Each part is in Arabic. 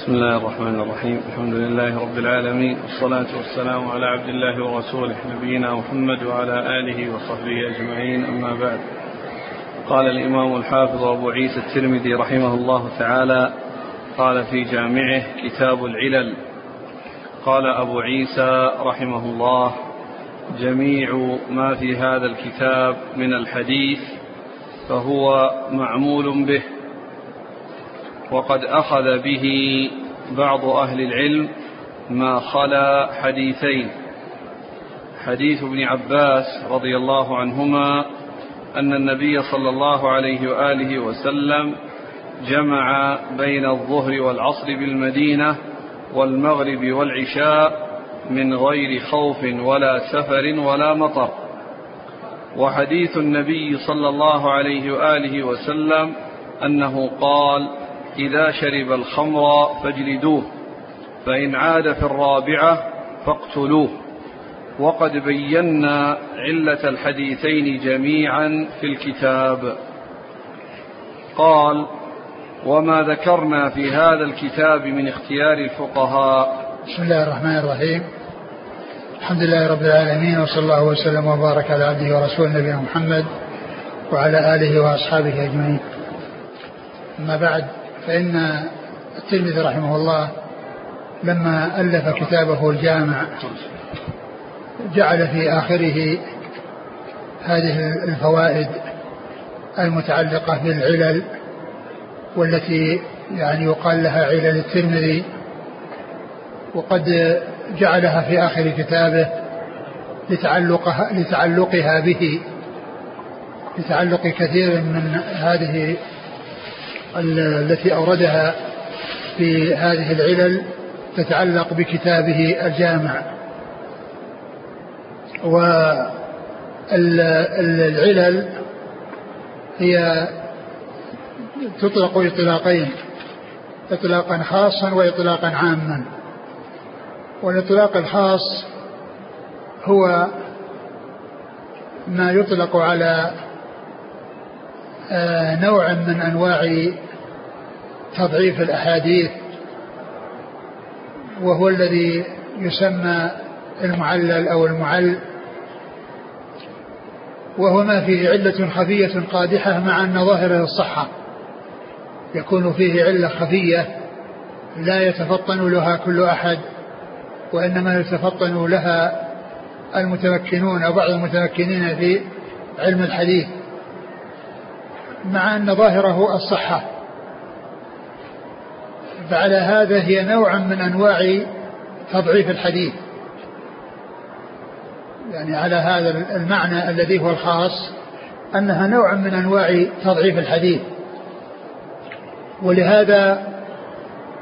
بسم الله الرحمن الرحيم. الحمد لله رب العالمين. والصلاة والسلام على عبد الله ورسوله نبينا محمد وعلى آله وصحبه أجمعين. أما بعد. قال الإمام الحافظ أبو عيسى الترمذي رحمه الله تعالى قال في جامعه كتاب العلل. قال أبو عيسى رحمه الله جميع ما في هذا الكتاب من الحديث فهو معمول به. وقد أخذ به بعض أهل العلم ما خلا حديثين. حديث ابن عباس رضي الله عنهما أن النبي صلى الله عليه وآله وسلم جمع بين الظهر والعصر بالمدينة والمغرب والعشاء من غير خوف ولا سفر ولا مطر. وحديث النبي صلى الله عليه وآله وسلم أنه قال إذا شرب الخمر فاجلدوه فإن عاد في الرابعة فاقتلوه. وقد بينا علة الحديثين جميعا في الكتاب. قال وما ذكرنا في هذا الكتاب من اختيار الفقهاء. بسم الله الرحمن الرحيم. الحمد لله رب العالمين وصلى الله وسلم وبارك على عبده ورسوله نبينا محمد وعلى آله وأصحابه أجمعين. أما بعد فإن الترمذي رحمه الله لما ألف كتابه الجامع جعل في آخره هذه الفوائد المتعلقة بالعلل والتي يعني يقال لها علل الترمذي وقد جعلها في آخر كتابه لتعلقها, لتعلقها به لتعلق كثير من هذه التي أوردها في هذه العلل تتعلق بكتابه الجامع. والعلل هي تطلق إطلاقين إطلاقا خاصا وإطلاقا عاما. والإطلاق الخاص هو ما يطلق على نوع من أنواع تضعيف الأحاديث وهو الذي يسمى المعلل أو المعل وهو ما فيه علة خفية قادحة مع أن ظاهره الصحة يكون فيه علة خفية لا يتفطن لها كل أحد وإنما يتفطن لها المتمكنون أو بعض المتمكنين في علم الحديث. مع أن ظاهره الصحة. فعلى هذا هي نوع من أنواع تضعيف الحديث. يعني على هذا المعنى الذي هو الخاص أنها نوع من أنواع تضعيف الحديث. ولهذا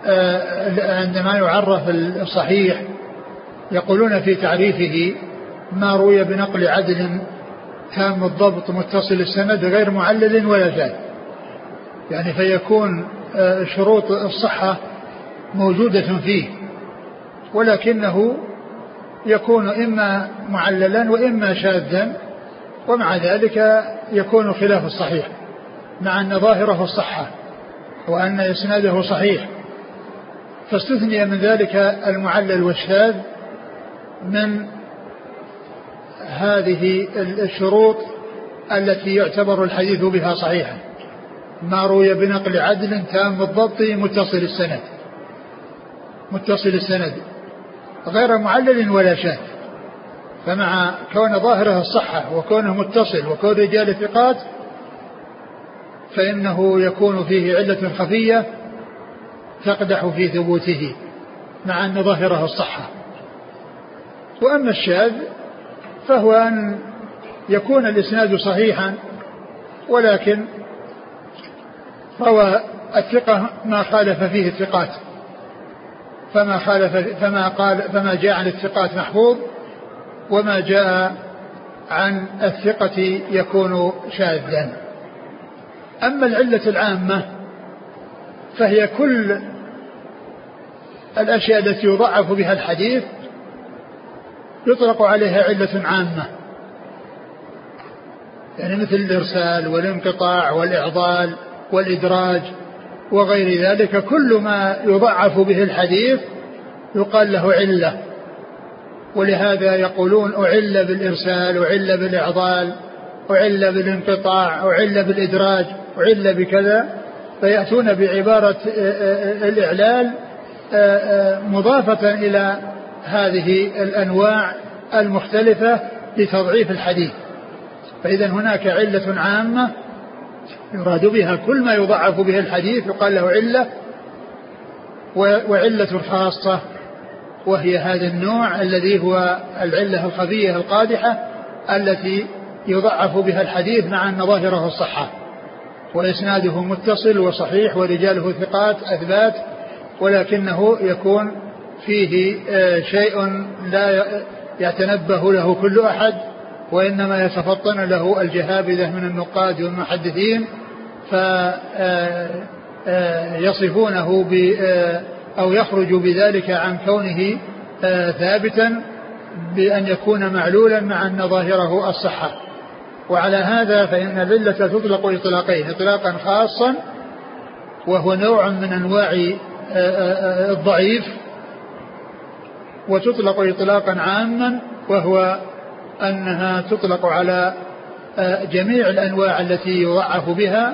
آه، عندما يعرف الصحيح يقولون في تعريفه ما روي بنقل عدل تام الضبط متصل السند غير معلل ولا زاد. يعني فيكون آه، شروط الصحة موجودة فيه. ولكنه يكون إما معللا وإما شاذا ومع ذلك يكون خلاف الصحيح مع أن ظاهره الصحة وأن إسناده صحيح. فاستثني من ذلك المعلل والشاذ من هذه الشروط التي يعتبر الحديث بها صحيحا ما روي بنقل عدل تام الضبط متصل السند. متصل السند. غير معلل ولا شاذ. فمع كون ظاهره الصحة وكونه متصل وكون رجال ثقات فإنه يكون فيه علة خفية تقدح في ثبوته مع أن ظاهره الصحة وأما الشاذ فهو أن يكون الإسناد صحيحا ولكن روى الثقة ما خالف فيه الثقات. فما خالف فما قال فما جاء عن الثقات محفوظ وما جاء عن الثقة يكون شاذا. أما العلة العامة فهي كل الأشياء التي يضعف بها الحديث يطلق عليها علة عامة. يعني مثل الإرسال والانقطاع والإعضال والإدراج وغير ذلك كل ما يضعف به الحديث يقال له علة. ولهذا يقولون أعل بالإرسال أعل بالإعضال أعل بالانقطاع أعل بالإدراج أعل بكذا. فيأتون بعبارة الإعلال مضافة إلى هذه الأنواع المختلفة لتضعيف الحديث. فإذا هناك علة عامة يراد بها كل ما يضعف به الحديث يقال له علة وعلة خاصة وهي هذا النوع الذي هو العلة الخفية القادحة التي يضعف بها الحديث مع أن ظاهره الصحة وإسناده متصل وصحيح ورجاله ثقات أثبات ولكنه يكون فيه آه، شيء لا يتنبه له كل أحد وإنما يتفطن له الجهابذة من النقاد والمحدثين فيصفونه ب أو يخرج بذلك عن كونه ثابتا بأن يكون معلولا مع أن ظاهره الصحة. وعلى هذا فإن العلة تطلق إطلاقين إطلاقا خاصا وهو نوع من أنواع الضعيف وتطلق إطلاقا عاما وهو أنها تطلق على آه، جميع الأنواع التي يضعف بها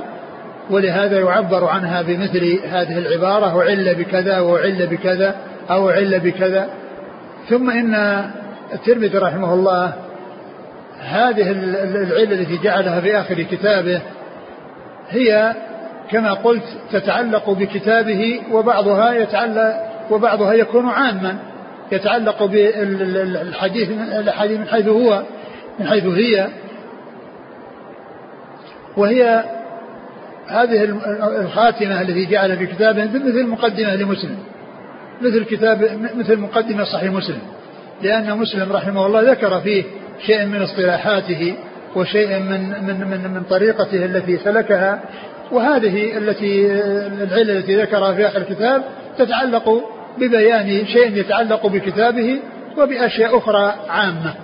ولهذا يعبر عنها بمثل هذه العبارة وعل بكذا وعل بكذا أو عل بكذا. ثم إن الترمذي رحمه الله هذه العلة التي جعلها في آخر كتابه هي كما قلت تتعلق بكتابه وبعضها يتعلق وبعضها يكون عاما. يتعلق بالحديث الحديث من حيث هو من حيث هي. وهي هذه الخاتمة التي جعل في كتابه مثل مقدمة لمسلم. مثل كتاب مثل مقدمة صحيح مسلم. لأن مسلم رحمه الله ذكر فيه شيء من اصطلاحاته وشيء من من من من طريقته التي سلكها. وهذه التي العلة التي ذكرها في آخر الكتاب تتعلق ببيان شيء يتعلق بكتابه وبأشياء أخرى عامة.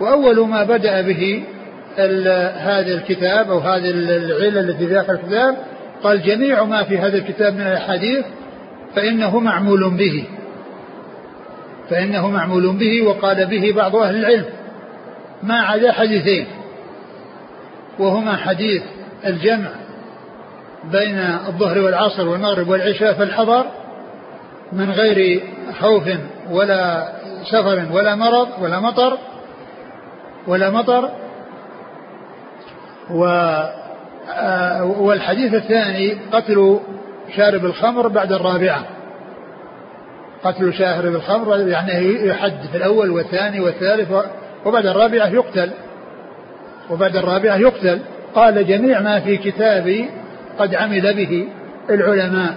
وأول ما بدأ به هذا الكتاب أو هذه العلة التي في آخر الكتاب قال جميع ما في هذا الكتاب من الأحاديث فإنه معمول به. فإنه معمول به وقال به بعض أهل العلم. ما عدا حديثين. وهما حديث الجمع بين الظهر والعصر والمغرب والعشاء في الحضر من غير خوف ولا سفر ولا مرض ولا مطر ولا مطر و آه، والحديث الثاني قتل شارب الخمر بعد الرابعة. قتل شارب الخمر يعني يحد في الأول والثاني والثالث وبعد الرابعة يقتل. وبعد الرابعة يقتل. قال جميع ما في كتابي قد عمل به العلماء.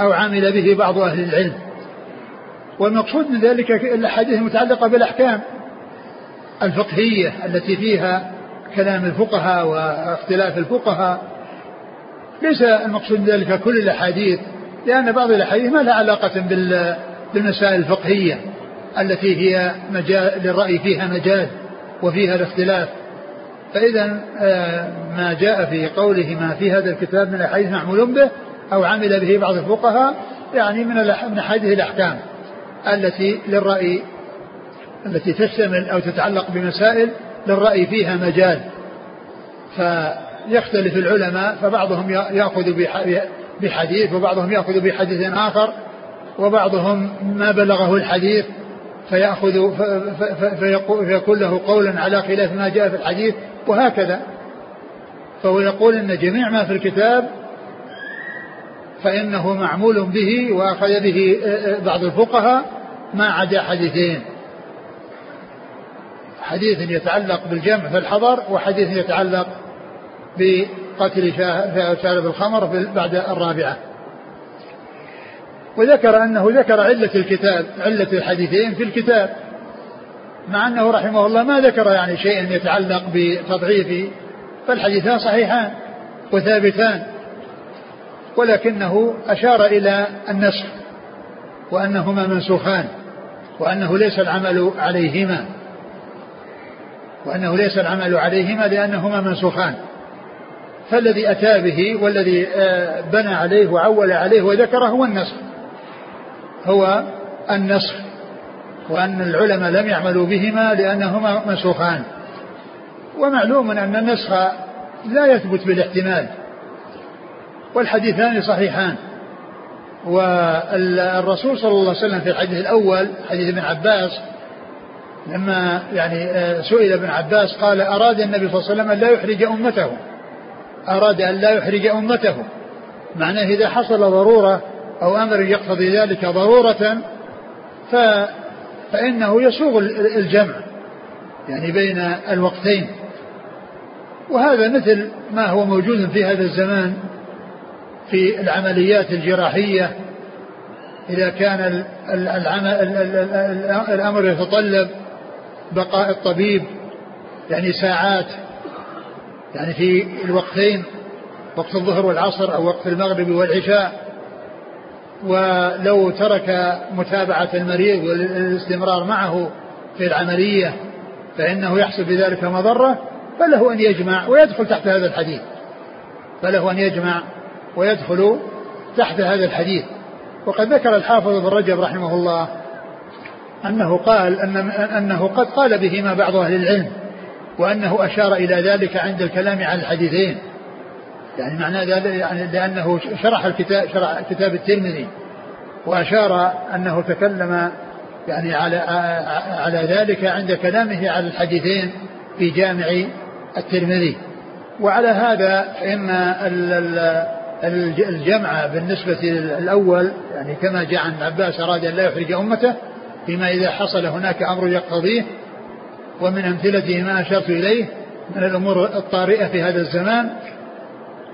أو عمل به بعض أهل العلم. والمقصود من ذلك الأحاديث المتعلقة بالأحكام الفقهية التي فيها كلام الفقهاء واختلاف الفقهاء. ليس المقصود من ذلك كل الأحاديث لأن بعض الأحاديث ما لها علاقة بالمسائل الفقهية التي هي مجال للرأي فيها مجال وفيها الاختلاف. فإذا آه، ما جاء في قوله ما في هذا الكتاب من الأحاديث معمول به أو عمل به بعض الفقهاء يعني من من أحاديث الأحكام التي للرأي التي تشتمل أو تتعلق بمسائل للرأي فيها مجال. فيختلف العلماء فبعضهم يأخذ بحديث وبعضهم يأخذ بحديث آخر وبعضهم ما بلغه الحديث فيأخذ فيكون له قولا على خلاف ما جاء في الحديث وهكذا. فهو يقول إن جميع ما في الكتاب فإنه معمول به وأخذ به بعض الفقهاء ما عدا حديثين. حديث يتعلق بالجمع في الحضر وحديث يتعلق بقتل شارب الخمر بعد الرابعة. وذكر أنه ذكر علة الكتاب علة الحديثين في الكتاب. مع أنه رحمه الله ما ذكر يعني شيئا يتعلق بتضعيف فالحديثان صحيحان وثابتان. ولكنه أشار إلى النسخ وأنهما منسوخان وأنه ليس العمل عليهما وأنه ليس العمل عليهما لأنهما منسوخان فالذي أتى به والذي آه، بنى عليه وعول عليه وذكره هو النسخ هو النسخ وأن العلماء لم يعملوا بهما لأنهما منسوخان. ومعلوم أن النسخ لا يثبت بالاحتمال والحديثان صحيحان. والرسول صلى الله عليه وسلم في الحديث الأول حديث ابن عباس لما يعني آه، سئل ابن عباس قال أراد النبي صلى الله عليه وسلم أن لا يحرج أمته. أراد أن لا يحرج أمته. معناه إذا حصل ضرورة أو أمر يقتضي ذلك ضرورة ف فإنه يسوغ الجمع يعني بين الوقتين. وهذا مثل ما هو موجود في هذا الزمان. في العمليات الجراحية إذا كان الأمر يتطلب بقاء الطبيب يعني ساعات يعني في الوقتين وقت الظهر والعصر أو وقت المغرب والعشاء. ولو ترك متابعة المريض والاستمرار معه في العملية فإنه يحصل بذلك مضرة فله أن يجمع ويدخل تحت هذا الحديث. فله أن يجمع ويدخل تحت هذا الحديث. وقد ذكر الحافظ ابن رجب رحمه الله أنه قال أن أنه قد قال بهما بعض أهل العلم وأنه أشار إلى ذلك عند الكلام عن الحديثين. يعني معنى ذلك يعني لأنه شرح الكتاب شرح كتاب الترمذي وأشار أنه تكلم يعني على على ذلك عند كلامه على الحديثين في جامع الترمذي. وعلى هذا فإن الجمع بالنسبة للأول يعني كما جاء عن عباس أراد أن لا يحرج أمته فيما إذا حصل هناك أمر يقتضيه ومن أمثلته ما أشرت إليه من الأمور الطارئة في هذا الزمان.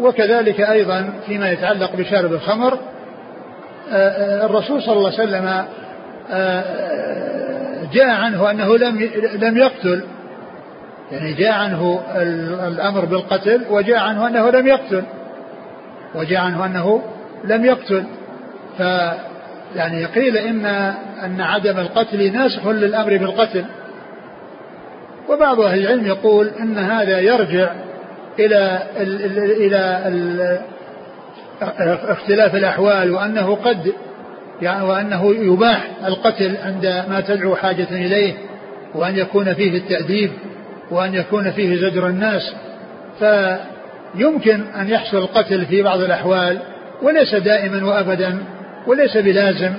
وكذلك أيضا فيما يتعلق بشارب الخمر آه، آه، الرسول صلى الله عليه وسلم آه، جاء عنه أنه لم لم يقتل. يعني جاء عنه الأمر بالقتل وجاء عنه أنه لم يقتل. وجاء عنه أنه لم يقتل. ف يعني قيل إن أن عدم القتل ناسخ للأمر بالقتل. وبعض أهل العلم يقول إن هذا يرجع إلى ال إلى ال اختلاف الأحوال وأنه قد يعني وأنه يباح القتل عند ما تدعو حاجة إليه وأن يكون فيه التأديب وأن يكون فيه زجر الناس. فيمكن أن يحصل القتل في بعض الأحوال وليس دائما وأبدا وليس بلازم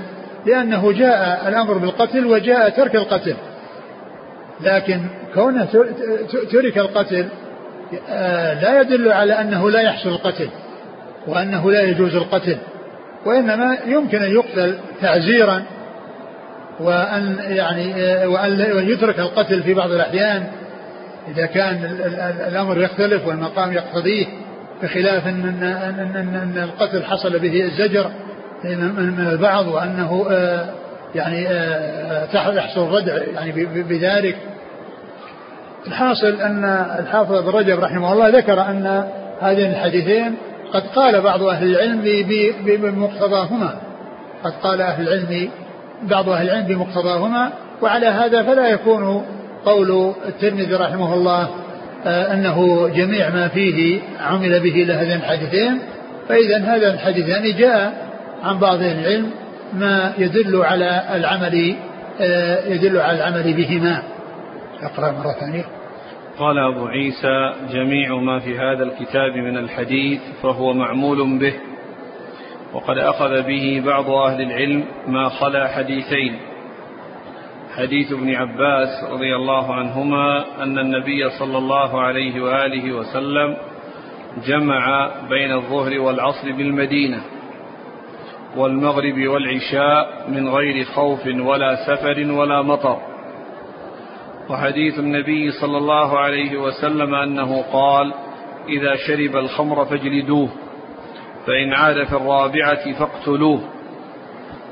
لأنه جاء الأمر بالقتل وجاء ترك القتل. لكن كونه ترك القتل آه، لا يدل على أنه لا يحصل القتل وأنه لا يجوز القتل وإنما يمكن أن يقتل تعزيرا وأن يعني آه، وأن يترك القتل في بعض الأحيان إذا كان الأمر يختلف والمقام يقتضيه بخلاف أن, أن, أن, أن القتل حصل به الزجر من البعض وأنه آه، يعني يحصل الردع يعني بذلك. الحاصل أن الحافظ ابن رجب رحمه الله ذكر أن هذين الحديثين قد قال بعض أهل العلم بمقتضاهما. قد قال أهل العلم بعض أهل العلم بمقتضاهما وعلى هذا فلا يكون قول الترمذي رحمه الله آه، أنه جميع ما فيه عمل به لهذين الحديثين فإذا هذا الحديثان جاء عن بعض العلم ما يدل على العمل آه، يدل على العمل بهما. أقرأ مرة ثانية. قال أبو عيسى جميع ما في هذا الكتاب من الحديث فهو معمول به وقد أخذ به بعض أهل العلم ما خلا حديثين. حديث ابن عباس رضي الله عنهما أن النبي صلى الله عليه وآله وسلم جمع بين الظهر والعصر بالمدينة والمغرب والعشاء من غير خوف ولا سفر ولا مطر. وحديث النبي صلى الله عليه وسلم أنه قال إذا شرب الخمر فاجلدوه فإن عاد في الرابعة فاقتلوه.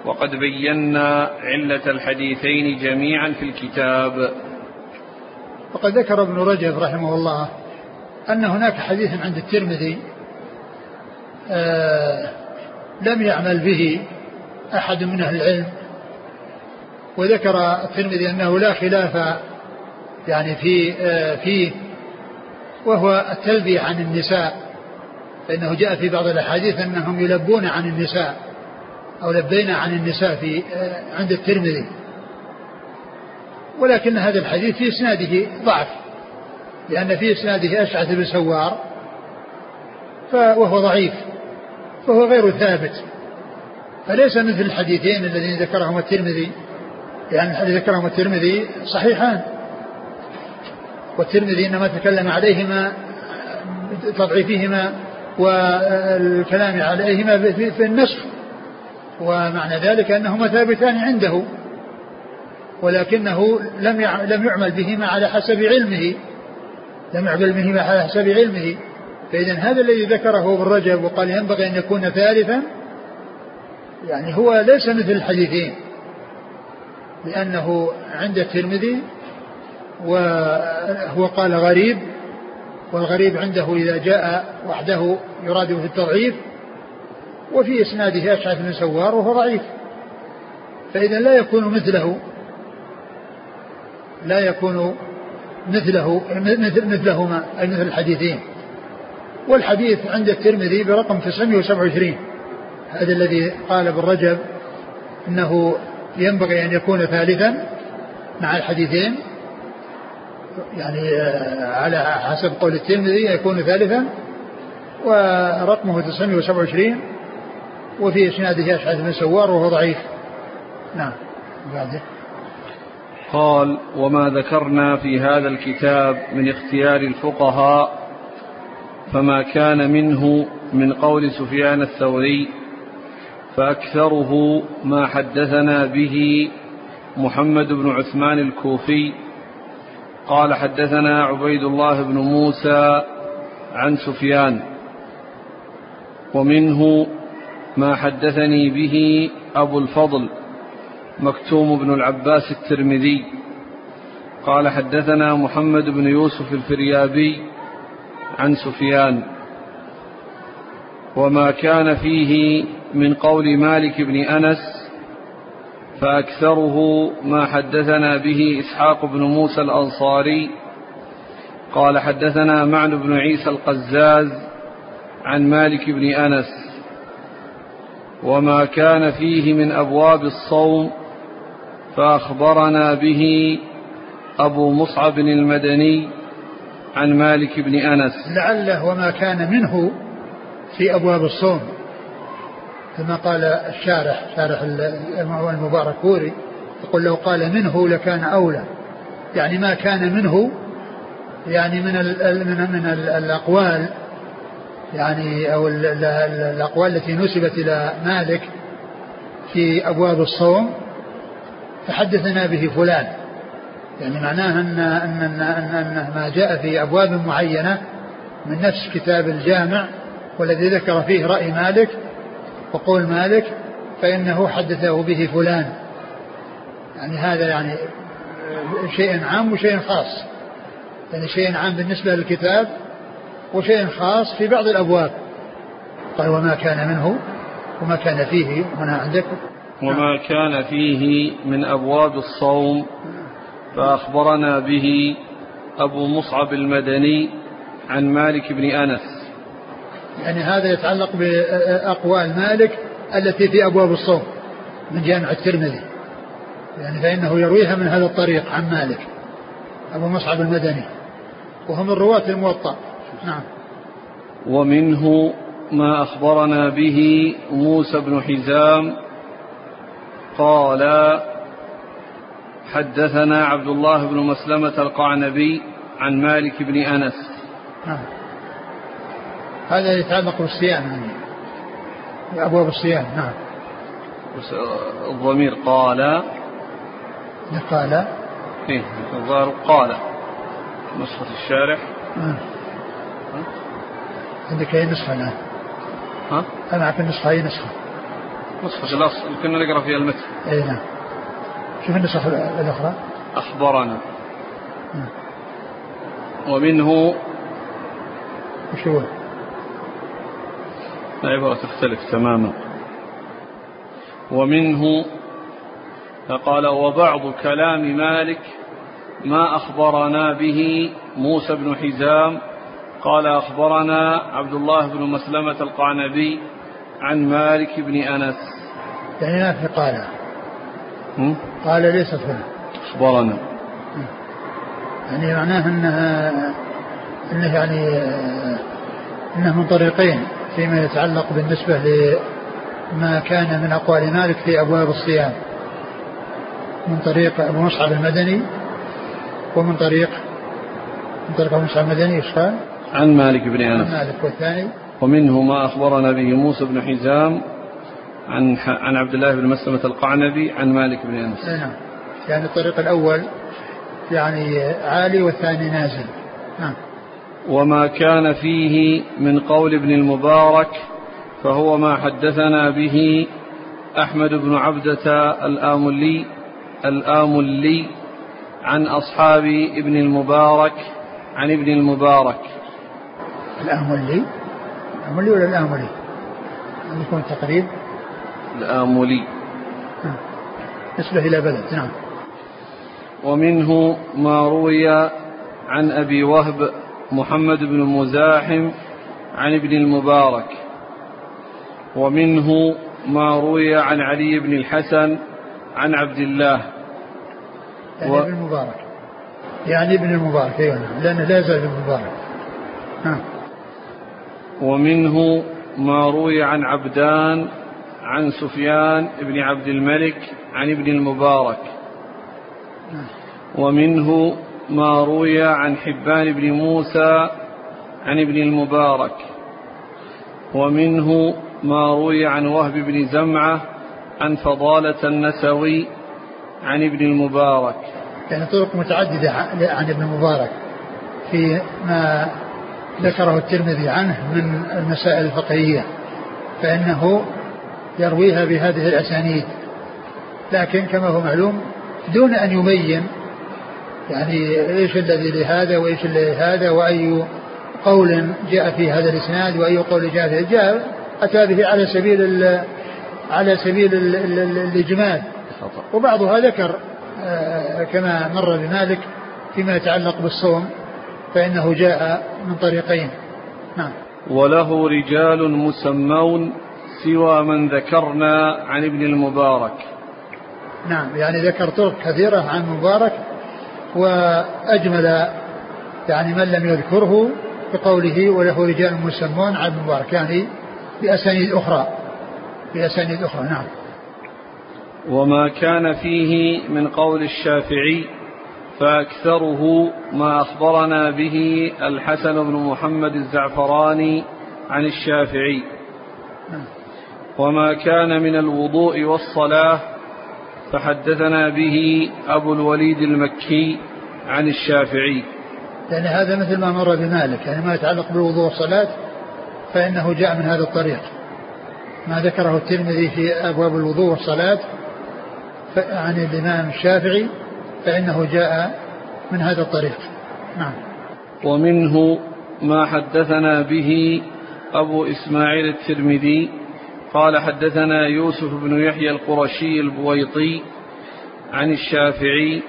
وقد بينا علة الحديثين جميعا في الكتاب. وقد ذكر ابن رجب رحمه الله أن هناك حديث عند الترمذي آه لم يعمل به أحد من أهل العلم وذكر الترمذي أنه لا خلاف يعني في آه، فيه وهو التلبية عن النساء فإنه جاء في بعض الأحاديث أنهم يلبون عن النساء. أو لبينا عن النساء في عند الترمذي. ولكن هذا الحديث في إسناده ضعف لأن في إسناده أشعث بن سوار وهو ضعيف فهو غير ثابت. فليس مثل الحديثين الذين ذكرهما الترمذي لأن الحديث ذكرهم الترمذي صحيحان. والترمذي إنما تكلم عليهما تضعيفهما والكلام عليهما في النصف ومعنى ذلك أنهما ثابتان عنده ولكنه لم لم يعمل بهما على حسب علمه لم يعمل بهما على حسب علمه. فإذا هذا الذي ذكره ابن رجب وقال ينبغي أن يكون ثالثا يعني هو ليس مثل الحديثين لأنه عند الترمذي وهو قال غريب والغريب عنده إذا جاء وحده يراد في التضعيف وفي إسناده أشعث بن سوار وهو ضعيف. فإذا لا يكون مثله لا يكون مثله مثل مثلهما أي مثل الحديثين. والحديث عند الترمذي برقم 927 هذا الذي قال ابن رجب إنه ينبغي أن يكون ثالثا مع الحديثين. يعني آه، على حسب قول الترمذي يكون ثالثا. ورقمه 927 وفي إسناده اشعث بن سوار وهو ضعيف. نعم بعده. قال وما ذكرنا في هذا الكتاب من اختيار الفقهاء فما كان منه من قول سفيان الثوري فأكثره ما حدثنا به محمد بن عثمان الكوفي. قال حدثنا عبيد الله بن موسى عن سفيان ومنه ما حدثني به أبو الفضل مكتوم بن العباس الترمذي. قال حدثنا محمد بن يوسف الفريابي عن سفيان. وما كان فيه من قول مالك بن أنس فأكثره ما حدثنا به إسحاق بن موسى الأنصاري. قال حدثنا معن بن عيسى القزاز عن مالك بن أنس. وما كان فيه من أبواب الصوم فأخبرنا به أبو مصعب المدني عن مالك بن أنس. لعله وما كان منه في أبواب الصوم. كما قال الشارح شارح المبارك كوري يقول لو قال منه لكان أولى. يعني ما كان منه يعني من ال من من الأقوال يعني أو الأقوال التي نسبت إلى مالك في أبواب الصوم فحدثنا به فلان. يعني معناه أن أن أن, أن, ما جاء في أبواب معينة من نفس كتاب الجامع والذي ذكر فيه رأي مالك وقول مالك فإنه حدثه به فلان. يعني هذا يعني شيء عام وشيء خاص. يعني شيء عام بالنسبة للكتاب وشيء خاص في بعض الأبواب. قال وما كان منه وما كان فيه هنا عندك؟ وما كان فيه من أبواب الصوم فأخبرنا به أبو مصعب المدني عن مالك بن أنس. يعني هذا يتعلق بأقوال مالك التي في أبواب الصوم من جامع الترمذي. يعني فإنه يرويها من هذا الطريق عن مالك أبو مصعب المدني وهو من رواة الموطأ. نعم. ومنه ما أخبرنا به موسى بن حزام قال حدثنا عبد الله بن مسلمة القعنبي عن مالك بن أنس. نعم. هذا يتعلق بالصيام يعني. أبواب الصيام نعم. الضمير قال. قال. إيه الظاهر قال. نسخة الشارح. آه. عندك أي نسخة الآن؟ ها؟ أنا أعرف النسخة أي نسخة؟ نسخة الأصل كنا نقرأ فيها المتن أي نعم شوف النسخة الأخرى أخبرنا آه. ومنه وش هو؟ العبارة تختلف تماما ومنه فقال وبعض كلام مالك ما أخبرنا به موسى بن حزام قال أخبرنا عبد الله بن مسلمة القعنبي عن مالك بن أنس. يعني ما في قال قال ليست هنا أخبرنا. يعني معناه أنها أنه يعني أنه من طريقين فيما يتعلق بالنسبة لما كان من أقوال مالك في أبواب الصيام. من طريق أبو مصعب المدني ومن طريق من طريق أبو مصعب المدني إيش قال؟ عن مالك بن أنس. عن مالك والثاني؟ ومنه ما أخبرنا به موسى بن حزام عن عن عبد الله بن مسلمة القعنبي عن مالك بن أنس. نعم. يعني الطريق الأول يعني عالي والثاني نازل. نعم. وما كان فيه من قول ابن المبارك فهو ما حدثنا به أحمد بن عبدة الآملي الآملي عن أصحاب ابن المبارك عن ابن المبارك. الآملي الآملي ولا الآملي؟ يكون تقريب. الآملي نعم. نسبة إلى بلد. نعم. ومنه ما روي عن أبي وهب محمد بن مزاحم عن ابن المبارك. ومنه ما روي عن علي بن الحسن عن عبد الله. يعني و... ابن المبارك. يعني ابن المبارك. أيوه نعم. لأنه لا يزال ابن المبارك. نعم. ومنه ما روي عن عبدان عن سفيان بن عبد الملك عن ابن المبارك. ومنه ما روي عن حبان بن موسى عن ابن المبارك. ومنه ما روي عن وهب بن زمعة عن فضالة النسوي عن ابن المبارك. يعني طرق متعددة عن ابن المبارك. في ما ذكره الترمذي عنه من المسائل الفقهية فإنه يرويها بهذه الأسانيد. لكن كما هو معلوم دون أن يبين يعني إيش الذي لهذا وإيش الذي لهذا وأي قول جاء في هذا الإسناد وأي قول جاء في جاء أتى به على سبيل على سبيل الإجمال. وبعضها ذكر آه، كما مر بمالك فيما يتعلق بالصوم. فإنه جاء من طريقين. نعم. وله رجال مسمون سوى من ذكرنا عن ابن المبارك. نعم يعني ذكر طرق كثيرة عن المبارك وأجمل يعني من لم يذكره بقوله وله رجال مسمون عن المبارك يعني بأسانيد أخرى. بأسانيد أخرى نعم. وما كان فيه من قول الشافعي فأكثره ما أخبرنا به الحسن بن محمد الزعفراني عن الشافعي. وما كان من الوضوء والصلاة فحدثنا به أبو الوليد المكي عن الشافعي. يعني هذا مثل ما مر بمالك يعني ما يتعلق بالوضوء والصلاة فإنه جاء من هذا الطريق. ما ذكره الترمذي في أبواب الوضوء والصلاة عن الإمام الشافعي فإنه جاء من هذا الطريق. نعم. ومنه ما حدثنا به أبو إسماعيل الترمذي قال حدثنا يوسف بن يحيى القرشي البويطي عن الشافعي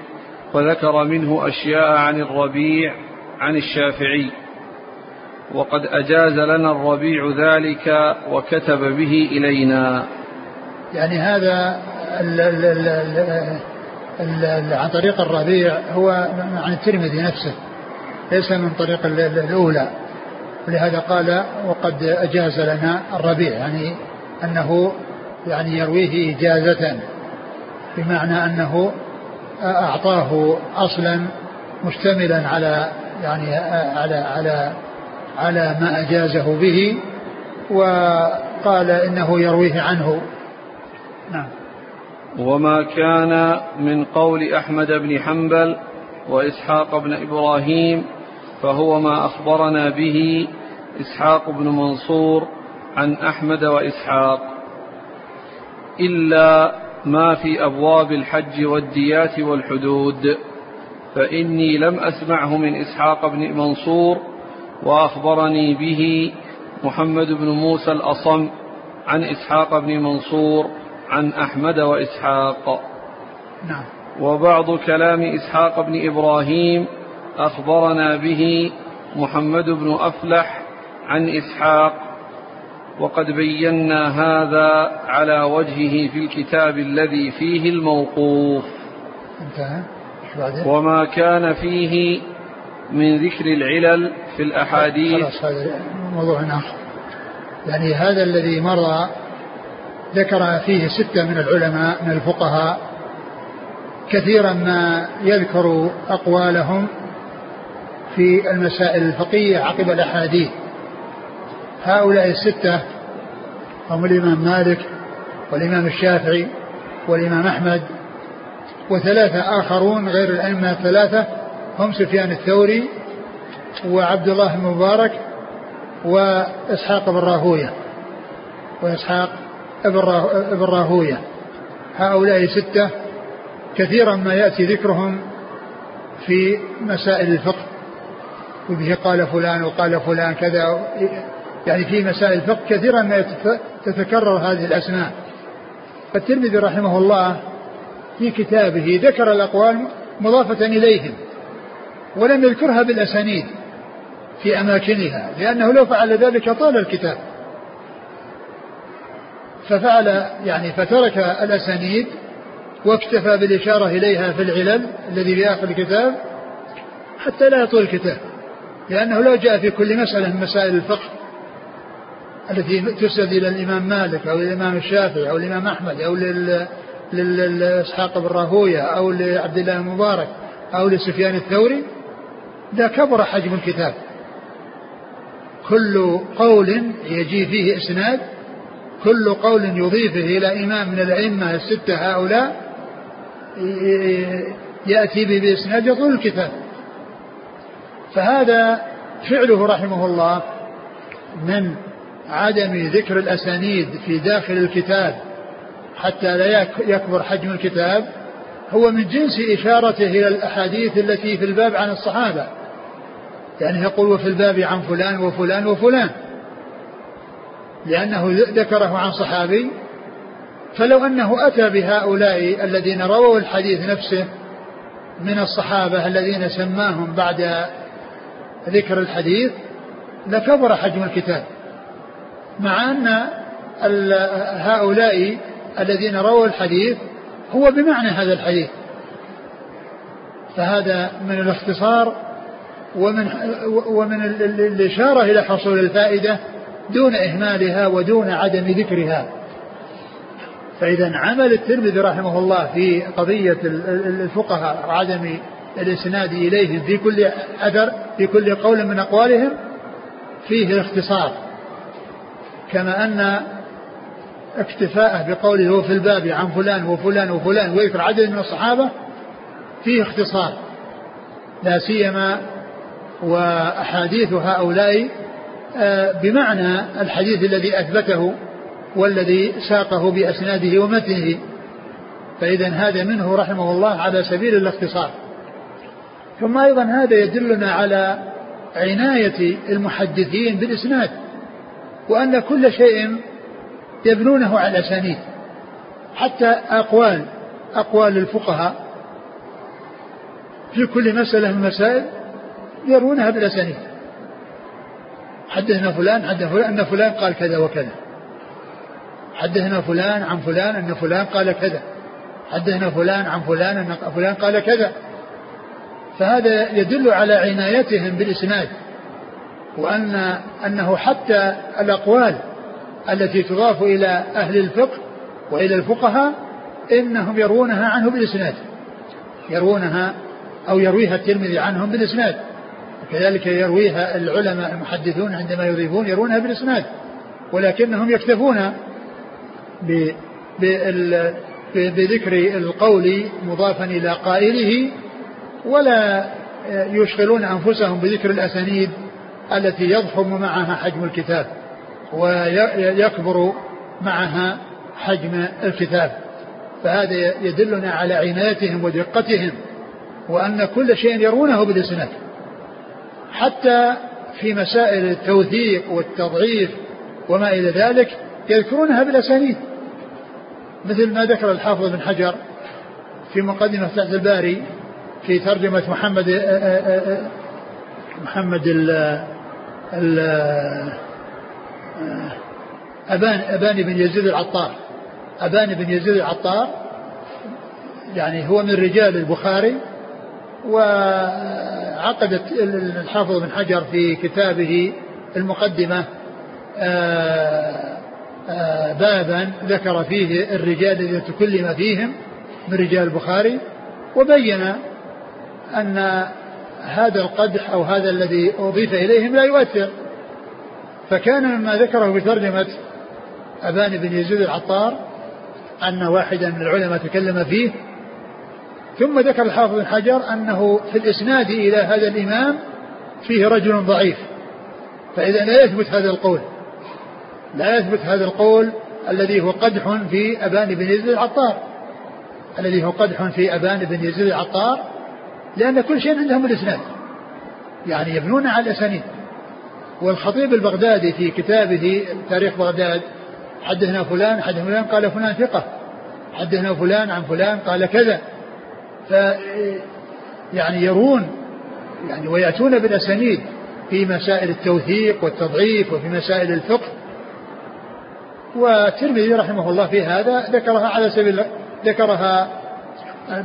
وذكر منه أشياء عن الربيع عن الشافعي وقد أجاز لنا الربيع ذلك وكتب به إلينا. يعني هذا عن طريق الربيع هو عن الترمذي نفسه ليس من طريق الأولى. ولهذا قال وقد أجاز لنا الربيع. يعني أنه يعني يرويه إجازة بمعنى أنه أعطاه أصلا مشتملا على يعني على على على ما أجازه به وقال إنه يرويه عنه. نعم. وما كان من قول أحمد بن حنبل وإسحاق بن إبراهيم فهو ما أخبرنا به إسحاق بن منصور عن أحمد وإسحاق. إلا ما في أبواب الحج والديات والحدود فإني لم أسمعه من إسحاق بن منصور وأخبرني به محمد بن موسى الأصم عن إسحاق بن منصور عن أحمد وإسحاق. نعم. وبعض كلام إسحاق بن إبراهيم أخبرنا به محمد بن أفلح عن إسحاق. وقد بينا هذا على وجهه في الكتاب الذي فيه الموقوف. انتهى. وما كان فيه من ذكر العلل في الأحاديث. خلاص هذا موضوع آخر يعني هذا الذي مر ذكر فيه ستة من العلماء من الفقهاء كثيرا ما يذكر أقوالهم في المسائل الفقهية عقب الأحاديث. هؤلاء الستة هم الإمام مالك والإمام الشافعي والإمام أحمد وثلاثة آخرون غير الأئمة الثلاثة هم سفيان الثوري وعبد الله المبارك وإسحاق بن راهوية. وإسحاق بن راهوية. هؤلاء ستة كثيرا ما يأتي ذكرهم في مسائل الفقه. وبه قال فلان وقال فلان كذا. يعني في مسائل الفقه كثيرا ما تتكرر هذه الأسماء. فالترمذي رحمه الله في كتابه ذكر الأقوال مضافة إليهم ولم يذكرها بالأسانيد في أماكنها لأنه لو فعل ذلك طال الكتاب. ففعل يعني فترك الأسانيد واكتفى بالإشارة إليها في العلل الذي في آخر الكتاب حتى لا يطول الكتاب لأنه لو جاء في كل مسألة من مسائل الفقه التي تسند إلى الإمام مالك أو الإمام الشافعي أو الإمام أحمد أو لإسحاق بن راهوية أو لعبد الله المبارك أو لسفيان الثوري ده كبر حجم الكتاب. كل قول يجي فيه إسناد كل قول يضيفه إلى إمام من الأئمة الستة هؤلاء يأتي به بإسناد يطول الكتاب. فهذا فعله رحمه الله من عدم ذكر الأسانيد في داخل الكتاب حتى لا يكبر حجم الكتاب هو من جنس إشارته إلى الأحاديث التي في الباب عن الصحابة. يعني يقول وفي الباب عن فلان وفلان وفلان. لأنه ذكره عن صحابي فلو أنه أتى بهؤلاء الذين رووا الحديث نفسه من الصحابة الذين سماهم بعد ذكر الحديث لكبر حجم الكتاب. مع أن هؤلاء الذين رووا الحديث هو بمعنى هذا الحديث. فهذا من الاختصار ومن ومن الإشارة إلى حصول الفائدة دون إهمالها ودون عدم ذكرها. فإذا عمل الترمذي رحمه الله في قضية الفقهاء وعدم الإسناد إليهم في كل أثر في كل قول من أقوالهم فيه الاختصار. كما أن اكتفاءه بقوله في الباب عن فلان وفلان وفلان ويذكر عدد من الصحابة فيه اختصار. لا سيما وأحاديث هؤلاء بمعنى الحديث الذي أثبته والذي ساقه بأسناده ومتنه. فإذا هذا منه رحمه الله على سبيل الاختصار. ثم أيضا هذا يدلنا على عناية المحدثين بالإسناد وأن كل شيء يبنونه على الأسانيد حتى أقوال أقوال الفقهاء في كل مسألة من المسائل يرونها بالأسانيد. حدثنا فلان حدثنا فلان أن فلان قال كذا وكذا. حدثنا فلان عن فلان أن فلان قال كذا. حدثنا فلان عن فلان أن فلان قال كذا. فهذا يدل على عنايتهم بالإسناد وأن أنه حتى الأقوال التي تضاف إلى أهل الفقه وإلى الفقهاء إنهم يروونها عنه بالإسناد. يروونها أو يرويها الترمذي عنهم بالإسناد. كذلك يرويها العلماء المحدثون عندما يضيفون يرونها بالإسناد ولكنهم يكتفون بذكر القول مضافا إلى قائله ولا يشغلون أنفسهم بذكر الأسانيد التي يضخم معها حجم الكتاب ويكبر معها حجم الكتاب. فهذا يدلنا على عنايتهم ودقتهم وأن كل شيء يرونه بالإسناد. حتى في مسائل التوثيق والتضعيف وما إلى ذلك يذكرونها بالأسانيد مثل ما ذكر الحافظ بن حجر في مقدمة فتح الباري في ترجمة محمد محمد ال ال أبان أبان بن يزيد العطار. أبان بن يزيد العطار يعني هو من رجال البخاري وعقدت الحافظ بن حجر في كتابه المقدمة آه، آه، بابا ذكر فيه الرجال الذين تكلم فيهم من رجال البخاري وبين أن هذا القدح أو هذا الذي أضيف إليهم لا يؤثر. فكان مما ذكره في ترجمة أبان بن يزيد العطار أن واحدا من العلماء تكلم فيه ثم ذكر الحافظ بن حجر أنه في الإسناد إلى هذا الإمام فيه رجل ضعيف. فإذا لا يثبت هذا القول. لا يثبت هذا القول الذي هو قدح في أبان بن يزيد العطار. الذي هو قدح في أبان بن يزيد العطار لأن كل شيء عندهم الإسناد. يعني يبنون على الأسانيد. والخطيب البغدادي في كتابه تاريخ بغداد حدثنا فلان حدثنا فلان قال فلان ثقة. حدثنا فلان عن فلان قال كذا. يعني يرون يعني ويأتون بالأسانيد في مسائل التوثيق والتضعيف وفي مسائل الفقه. والترمذي رحمه الله في هذا ذكرها على سبيل ذكرها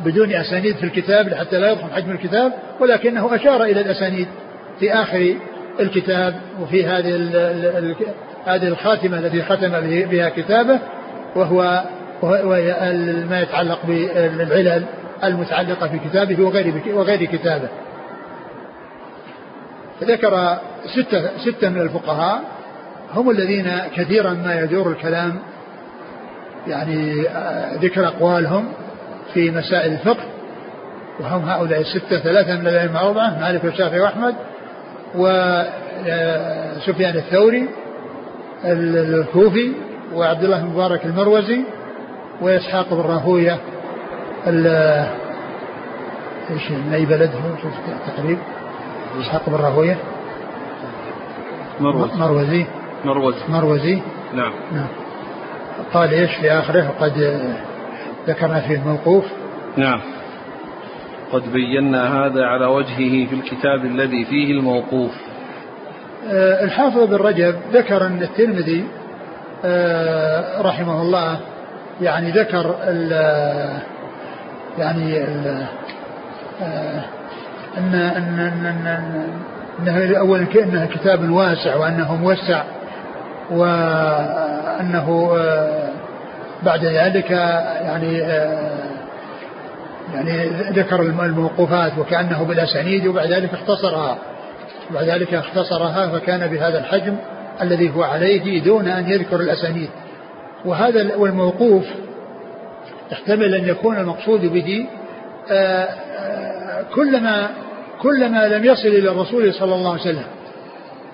بدون أسانيد في الكتاب حتى لا يضخم حجم الكتاب ولكنه أشار إلى الأسانيد في آخر الكتاب وفي هذه هذه الخاتمة التي ختم بها كتابه وهو ما يتعلق بالعلل. المتعلقة في كتابه وغير وغير كتابه. فذكر ستة ستة من الفقهاء هم الذين كثيرا ما يدور الكلام يعني آه، ذكر أقوالهم في مسائل الفقه وهم هؤلاء الستة ثلاثة من الأئمة أربعة مالك والشافعي وأحمد وسفيان الثوري الكوفي وعبد الله بن مبارك المروزي وإسحاق بن راهوية إيش من أي بلد هو تقريب. إسحاق بن راهوية. مروزي مروزي. مروزي مروزي. نعم. نعم. قال إيش في آخره؟ وقد ذكرنا فيه الموقوف. نعم. قد بينا هذا على وجهه في الكتاب الذي فيه الموقوف. أه الحافظ بن رجب ذكر أن الترمذي أه رحمه الله يعني ذكر يعني ال أه أن أن أن, أن انه اولا انه كتاب واسع وأنه موسع وانه أه بعد ذلك يعني آه، يعني ذكر الموقوفات وكأنه بالأسانيد وبعد ذلك اختصرها. وبعد ذلك اختصرها فكان بهذا الحجم الذي هو عليه دون أن يذكر الأسانيد. وهذا والموقوف يحتمل أن يكون المقصود به آه، آه، كلما كلما لم يصل إلى الرسول صلى الله عليه وسلم.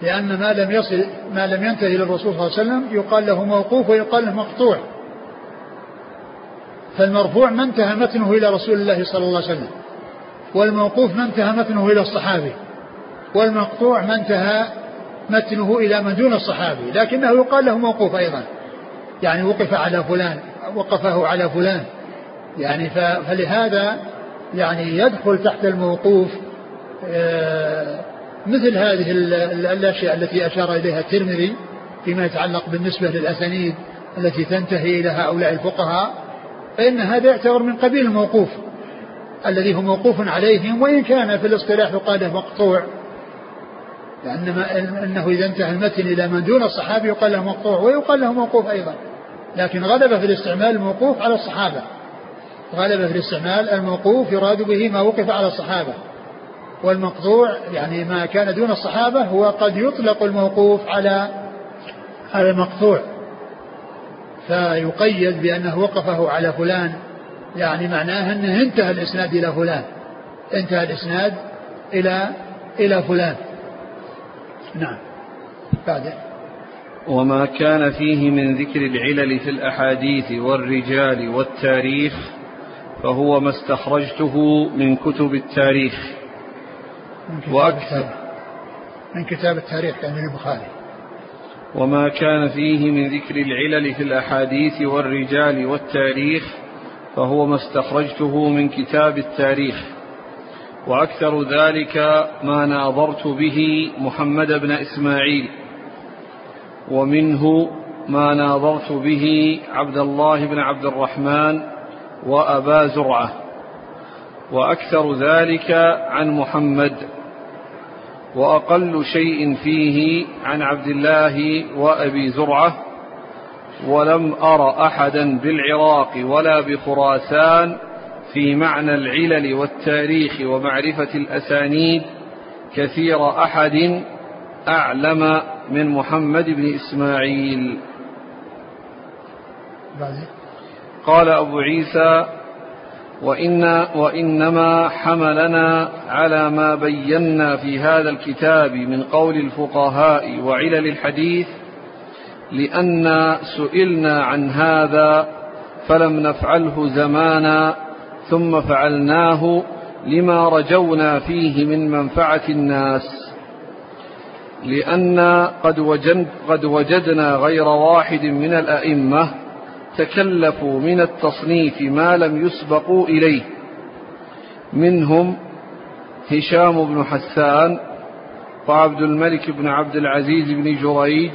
لأن ما لم يصل ما لم ينتهي إلى الرسول صلى الله عليه وسلم يقال له موقوف ويقال له مقطوع. فالمرفوع ما انتهى متنه إلى رسول الله صلى الله عليه وسلم. والموقوف ما انتهى متنه إلى الصحابي والمقطوع ما انتهى متنه إلى من دون الصحابي لكنه يقال له موقوف أيضا. يعني وقف على فلان. وقفه على فلان. يعني فلهذا يعني يدخل تحت الموقوف آه، مثل هذه الأشياء التي أشار إليها الترمذي فيما يتعلق بالنسبة للأسانيد التي تنتهي إلى هؤلاء الفقهاء فإن هذا يعتبر من قبيل الموقوف الذي هو موقوف عليهم وإن كان في الاصطلاح يقال مقطوع لأن أنه إذا انتهى المتن إلى من دون الصحابي يقال له مقطوع ويقال له موقوف أيضا. لكن غلب في الاستعمال الموقوف على الصحابة. غلب في الاستعمال الموقوف يراد به ما وقف على الصحابة. والمقطوع يعني ما كان دون الصحابة هو قد يطلق الموقوف على على المقطوع. فيقيد بأنه وقفه على فلان يعني معناه أنه انتهى الإسناد إلى فلان. انتهى الإسناد إلى إلى فلان. نعم. بعده وما كان فيه من ذكر العلل في الأحاديث والرجال والتاريخ فهو ما استخرجته من كتب التاريخ. من كتاب وأكثر. من كتاب التاريخ يعني البخاري. وما كان فيه من ذكر العلل في الأحاديث والرجال والتاريخ فهو ما استخرجته من كتاب التاريخ. وأكثر ذلك ما ناظرت به محمد بن إسماعيل. ومنه ما ناظرت به عبد الله بن عبد الرحمن وأبا زرعة. وأكثر ذلك عن محمد. وأقل شيء فيه عن عبد الله وأبي زرعة. ولم أر أحدا بالعراق ولا بخراسان في معنى العلل والتاريخ ومعرفة الأسانيد كثير أحد أعلم من محمد بن إسماعيل. قال أبو عيسى وإن وإنما حملنا على ما بينا في هذا الكتاب من قول الفقهاء وعلل الحديث لأن سئلنا عن هذا فلم نفعله زمانا ثم فعلناه لما رجونا فيه من منفعة الناس. لأن قد, وجد قد وجدنا غير واحد من الأئمة تكلفوا من التصنيف ما لم يسبقوا إليه. منهم هشام بن حسان وعبد الملك بن عبد العزيز بن جريج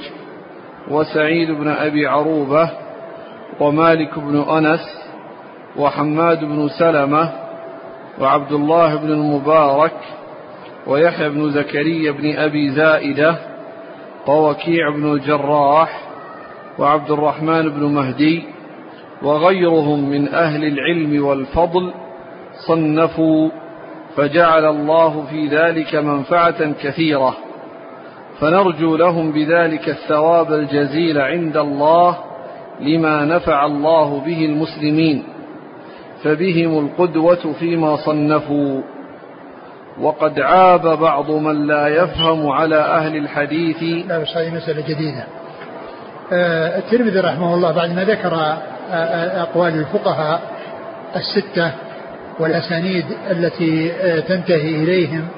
وسعيد بن أبي عروبة ومالك بن أنس وحماد بن سلمة وعبد الله بن المبارك ويحيى بن زكريا بن أبي زائدة ووكيع بن الجراح وعبد الرحمن بن مهدي وغيرهم من أهل العلم والفضل صنفوا فجعل الله في ذلك منفعة كثيرة. فنرجو لهم بذلك الثواب الجزيل عند الله لما نفع الله به المسلمين فبهم القدوة فيما صنفوا. وقد عاب بعض من لا يفهم على أهل الحديث. لا بس هذه مسألة جديدة. آه، الترمذي رحمه الله بعد ما ذكر آه، آه، أقوال الفقهاء الستة والأسانيد التي تنتهي إليهم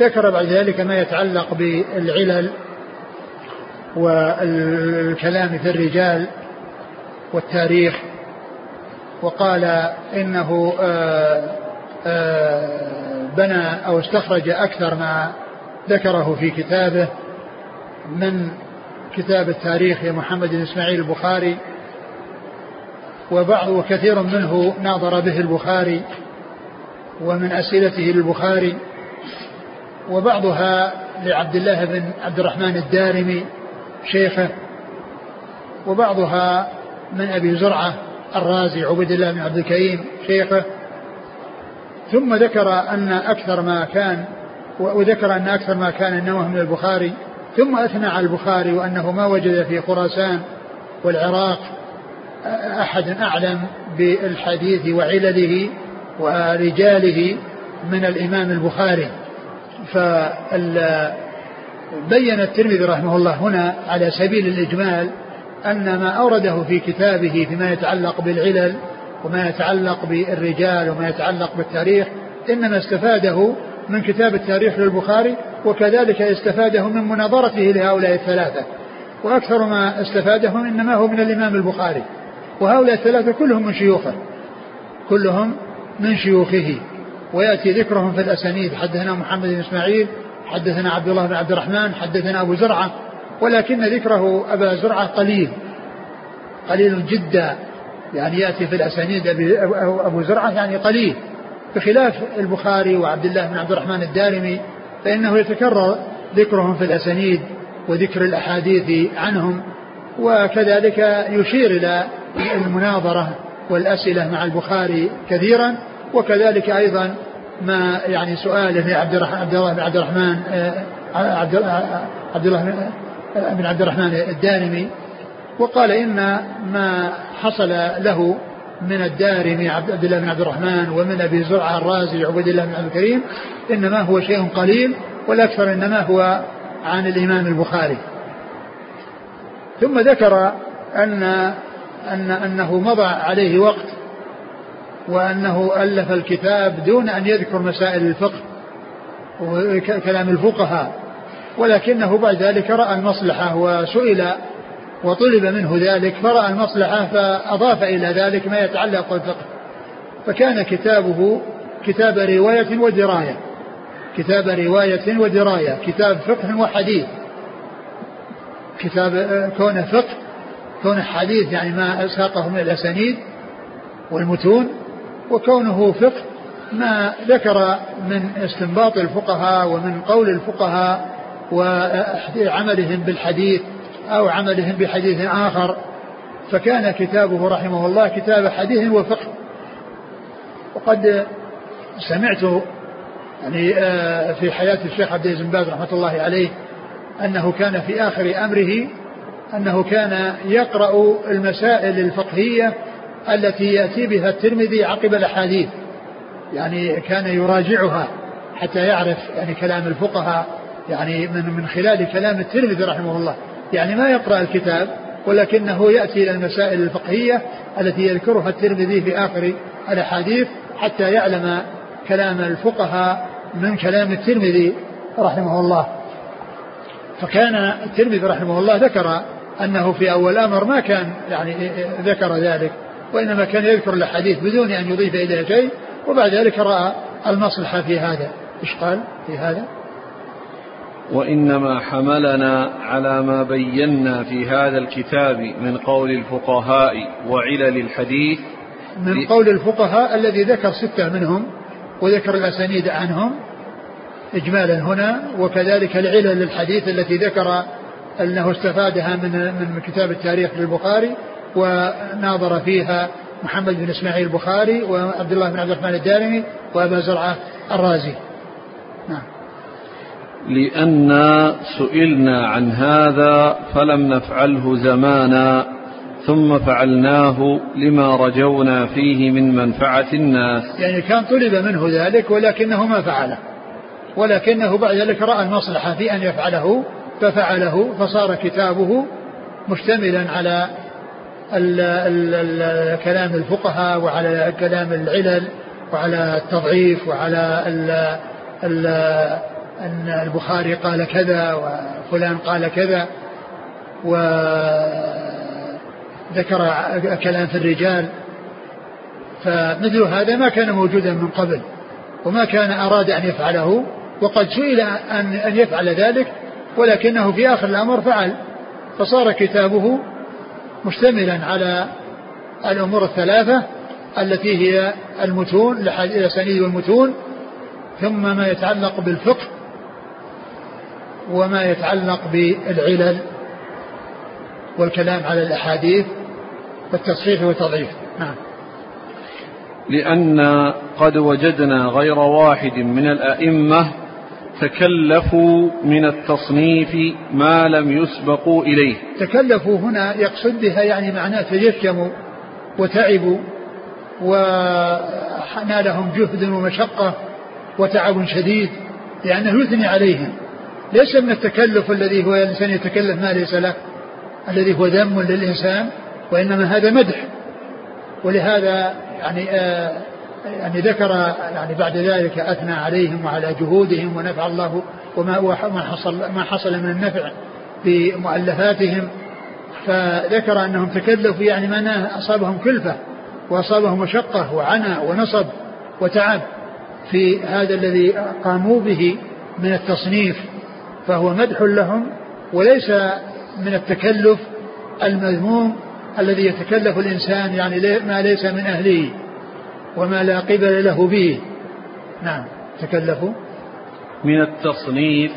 ذكر بعد ذلك ما يتعلق بالعلل والكلام في الرجال والتاريخ وقال إنه بنى أو استخرج أكثر ما ذكره في كتابه من كتاب التاريخ لمحمد بن إسماعيل البخاري وبعض وكثير منه ناظر به البخاري ومن أسئلته للبخاري وبعضها لعبد الله بن عبد الرحمن الدارمي شيخه وبعضها من أبي زرعة الرازي عبد الله بن عبد الكريم شيخه ثم ذكر أن أكثر ما كان وذكر أن أكثر ما كان إنما من البخاري ثم أثنى على البخاري وأنه ما وجد في خراسان والعراق أحد أعلم بالحديث وعلله ورجاله من الإمام البخاري. فبين الترمذي رحمه الله هنا على سبيل الإجمال أن ما أورده في كتابه فيما يتعلق بالعلل وما يتعلق بالرجال وما يتعلق بالتاريخ إنما استفاده من كتاب التاريخ للبخاري وكذلك استفاده من مناظرته لهؤلاء الثلاثة. وأكثر ما استفاده إنما هو من الإمام البخاري. وهؤلاء الثلاثة كلهم من شيوخه كلهم من شيوخه. ويأتي ذكرهم في الأسانيد. حدثنا محمد بن إسماعيل حدثنا عبد الله بن عبد الرحمن حدثنا أبو زرعة. ولكن ذكره أبا زرعة قليل قليل جدا. يعني يأتي في الأسانيد أبو زرعة يعني قليل. بخلاف البخاري وعبد الله بن عبد الرحمن الدارمي فإنه يتكرر ذكرهم في الأسانيد وذكر الأحاديث عنهم وكذلك يشير إلى المناظرة والأسئلة مع البخاري كثيرا وكذلك أيضا ما يعني سؤاله عبد عبد الله بن عبد الرحمن آه، عبد عبد الله بن عبد الرحمن الدارمي وقال إن ما حصل له من الدارمي عبد الله بن عبد الرحمن ومن أبي زرعة الرازي عبد الله بن عبد الكريم إنما هو شيء قليل والأكثر إنما هو عن الإمام البخاري. ثم ذكر ان ان أنه مضى عليه وقت وأنه ألف الكتاب دون أن يذكر مسائل الفقه وكلام الفقهاء ولكنه بعد ذلك رأى المصلحة وسئل وطلب منه ذلك فرأى المصلحة فأضاف إلى ذلك ما يتعلق بالفقه. فكان كتابه كتاب رواية ودراية. كتاب رواية ودراية كتاب فقه وحديث. كتاب كونه فقه كونه حديث يعني ما ساقه من الأسانيد والمتون وكونه فقه ما ذكر من استنباط الفقهاء ومن قول الفقهاء وعملهم بالحديث. أو عملهم بحديث آخر. فكان كتابه رحمه الله كتاب حديث وفقه. وقد سمعت يعني آه، في حياة الشيخ عبد العزيز بن باز رحمة الله عليه أنه كان في آخر أمره أنه كان يقرأ المسائل الفقهية التي يأتي بها الترمذي عقب الأحاديث. يعني كان يراجعها حتى يعرف يعني كلام الفقهاء يعني من من خلال كلام الترمذي رحمه الله. يعني ما يقرأ الكتاب ولكنه يأتي إلى المسائل الفقهية التي يذكرها الترمذي في آخر الأحاديث حتى يعلم كلام الفقهاء من كلام الترمذي رحمه الله. فكان الترمذي رحمه الله ذكر أنه في أول أمر ما كان يعني ذكر ذلك وإنما كان يذكر الأحاديث بدون أن يضيف إليها شيء وبعد ذلك رأى المصلحة في هذا. إيش قال في هذا؟ وإنما حملنا على ما بينا في هذا الكتاب من قول الفقهاء وعلل الحديث. من قول الفقهاء الذي ذكر ستة منهم وذكر الأسانيد عنهم إجمالا هنا وكذلك العلل للحديث التي ذكر أنه استفادها من من كتاب التاريخ للبخاري وناظر فيها محمد بن إسماعيل البخاري وعبد الله بن عبد الرحمن الدارمي وأبا زرعة الرازي. نعم. لأن سئلنا عن هذا فلم نفعله زمانا ثم فعلناه لما رجونا فيه من منفعة الناس. يعني كان طلب منه ذلك ولكنه ما فعله. ولكنه بعد ذلك رأى المصلحة في أن يفعله ففعله فصار كتابه مشتملا على ال ال ال كلام الفقهاء وعلى كلام العلل وعلى التضعيف وعلى ال ال أن البخاري قال كذا وفلان قال كذا وذكر كلام في الرجال فمثل هذا ما كان موجودا من قبل وما كان أراد أن يفعله وقد سئل أن أن يفعل ذلك ولكنه في آخر الأمر فعل فصار كتابه مشتملا على الأمور الثلاثة التي هي المتون الأسانيد والمتون ثم ما يتعلق بالفقه وما يتعلق بالعلل والكلام على الأحاديث والتصحيح والتضعيف. نعم. لأن قد وجدنا غير واحد من الأئمة تكلفوا من التصنيف ما لم يسبقوا إليه. تكلفوا هنا يقصد بها يعني معناه تجشموا وتعبوا ونالهم جهد ومشقة وتعب شديد لأنه يثني عليهم. ليس من التكلف الذي هو الإنسان يتكلف ما ليس له الذي هو ذم للإنسان وإنما هذا مدح. ولهذا يعني آه يعني ذكر يعني بعد ذلك أثنى عليهم وعلى جهودهم ونفع الله وما ما حصل ما حصل من النفع بمؤلفاتهم. فذكر أنهم تكلفوا يعني معناه أصابهم كلفة وأصابهم مشقة وعنى ونصب وتعب في هذا الذي قاموا به من التصنيف. فهو مدح لهم وليس من التكلف المذموم الذي يتكلف الإنسان يعني ما ليس من أهله وما لا قبل له به. نعم تكلفوا. من التصنيف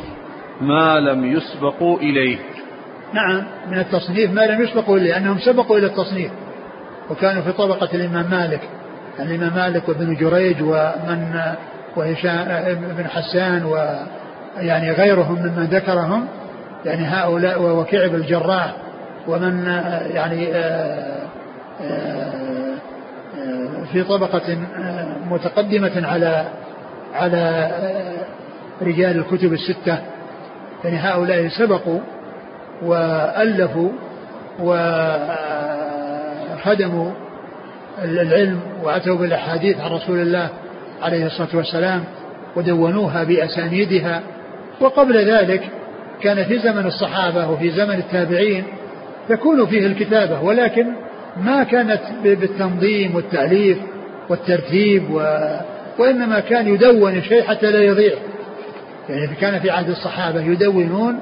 ما لم يسبقوا إليه. نعم من التصنيف ما لم يسبقوا إليه لأنهم سبقوا إلى التصنيف. وكانوا في طبقة الإمام مالك. يعني الإمام مالك وابن جريج ومن وهشام بن حسان ويعني غيرهم ممن ذكرهم يعني هؤلاء وكعب الجراح ومن يعني آه، آه، في طبقة متقدمة على على رجال الكتب الستة. يعني هؤلاء سبقوا وألفوا وخدموا العلم وأتوا بالأحاديث عن رسول الله عليه الصلاة والسلام ودونوها بأسانيدها. وقبل ذلك كان في زمن الصحابة وفي زمن التابعين تكون فيه الكتابة ولكن ما كانت بالتنظيم والتأليف والترتيب و وإنما كان يدون الشيء حتى لا يضيع. يعني كان في عهد الصحابة يدونون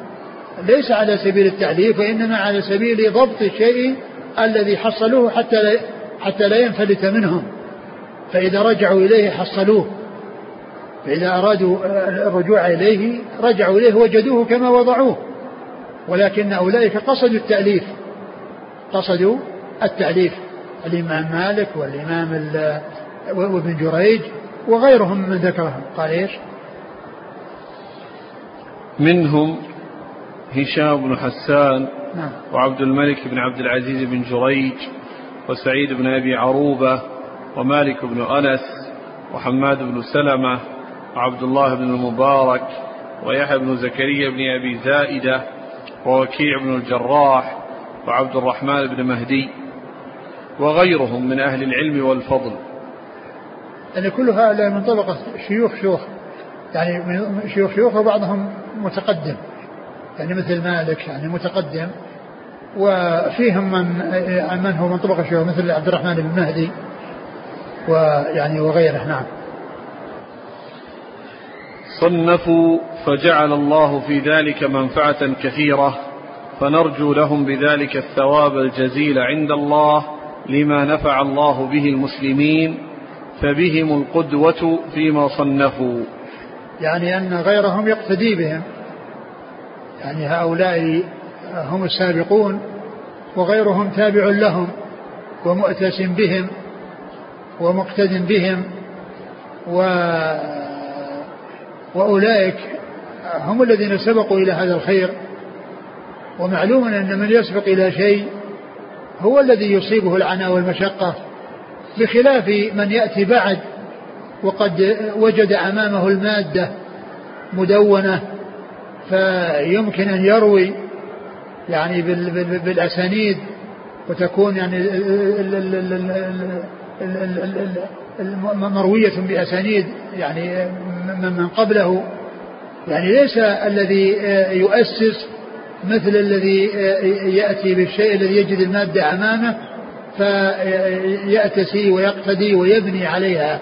ليس على سبيل التعليف وإنما على سبيل ضبط الشيء الذي حصلوه حتى لا حتى لا ينفلت منهم. فإذا رجعوا إليه حصلوه. فإذا أرادوا الرجوع إليه رجعوا إليه وجدوه كما وضعوه. ولكن أولئك قصدوا التأليف. قصدوا التأليف. الإمام مالك والإمام وابن جريج وغيرهم من ذكرهم. قال إيش؟ منهم هشام بن حسان نعم. وعبد الملك بن عبد العزيز بن جريج وسعيد بن أبي عروبة ومالك بن أنس وحماد بن سلمة وعبد الله بن المبارك ويحيى بن زكريا بن أبي زائدة ووكيع بن الجراح وعبد الرحمن بن مهدي وغيرهم من أهل العلم والفضل. يعني كل هؤلاء من طبقة شيوخ شيوخ يعني من شيوخ شيوخ وبعضهم متقدم. يعني مثل مالك يعني متقدم. وفيهم من من هو من طبقة شيوخ مثل عبد الرحمن بن مهدي ويعني وغيره نعم. صنفوا فجعل الله في ذلك منفعة كثيرة فنرجو لهم بذلك الثواب الجزيل عند الله لما نفع الله به المسلمين فبهم القدوة فيما صنفوا. يعني أن غيرهم يقتدي بهم. يعني هؤلاء هم السابقون وغيرهم تابع لهم ومؤتس بهم ومقتد بهم و وأولئك هم الذين سبقوا إلى هذا الخير ومعلوم أن من يسبق إلى شيء هو الذي يصيبه العناء والمشقة بخلاف من يأتي بعد وقد وجد أمامه المادة مدونة فيمكن أن يروي يعني بالأسانيد وتكون يعني مروية بأسانيد يعني من قبله. يعني ليس الذي يؤسس مثل الذي يأتي بالشيء الذي يجد المادة أمامه فيأتسي ويقتدي ويبني عليها.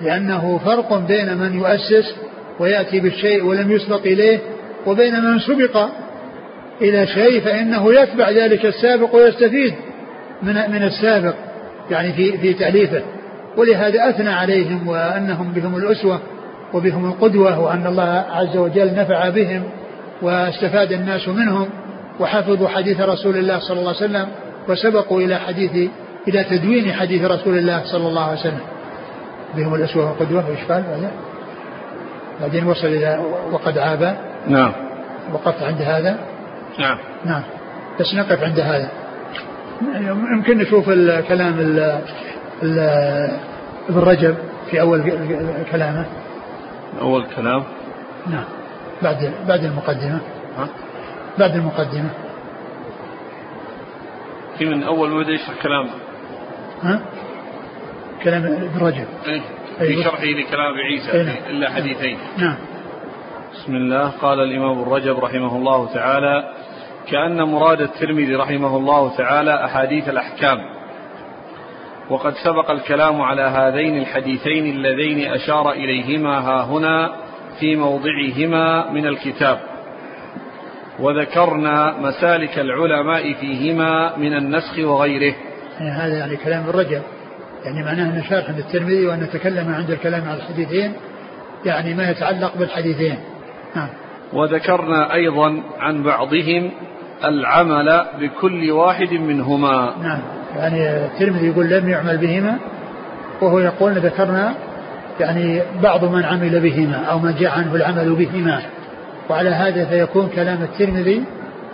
لأنه فرق بين من يؤسس ويأتي بالشيء ولم يسبق إليه وبين من سبق إلى شيء فإنه يتبع ذلك السابق ويستفيد من من السابق يعني في في تأليفه. ولهذا أثنى عليهم وأنهم بهم الأسوة وبهم القدوة وأن الله عز وجل نفع بهم واستفاد الناس منهم وحفظوا حديث رسول الله صلى الله عليه وسلم وسبقوا إلى حديث إلى تدوين حديث رسول الله صلى الله عليه وسلم. بهم الأسوة والقدوة وإيش قال؟ بعدين وصل إلى وقد عاب. نعم. وقفت عند هذا؟ نعم. نعم. بس نقف عند هذا. يمكن نشوف الكلام ابن رجب في أول كلامه أول كلام نعم بعد بعد المقدمة ها؟ بعد المقدمة في من أول بدأ يشرح كلام ها؟ كلام ابن رجب إيه؟ في. شرحه لكلام أبي عيسى أي نعم. إلا حديثين نعم بسم الله قال الإمام الرجب رحمه الله تعالى كأن مراد الترمذي رحمه الله تعالى أحاديث الأحكام وقد سبق الكلام على هذين الحديثين اللذين أشار إليهما ها هنا في موضعهما من الكتاب. وذكرنا مسالك العلماء فيهما من النسخ وغيره. يعني هذا يعني كلام الرجب يعني معناه أن شرح الترمذي وأن نتكلم عند الكلام على الحديثين يعني ما يتعلق بالحديثين. نعم. وذكرنا أيضا عن بعضهم العمل بكل واحد منهما. نعم. يعني الترمذي يقول لم يعمل بهما وهو يقول ذكرنا يعني بعض من عمل بهما أو من جاء عنه العمل بهما. وعلى هذا فيكون كلام الترمذي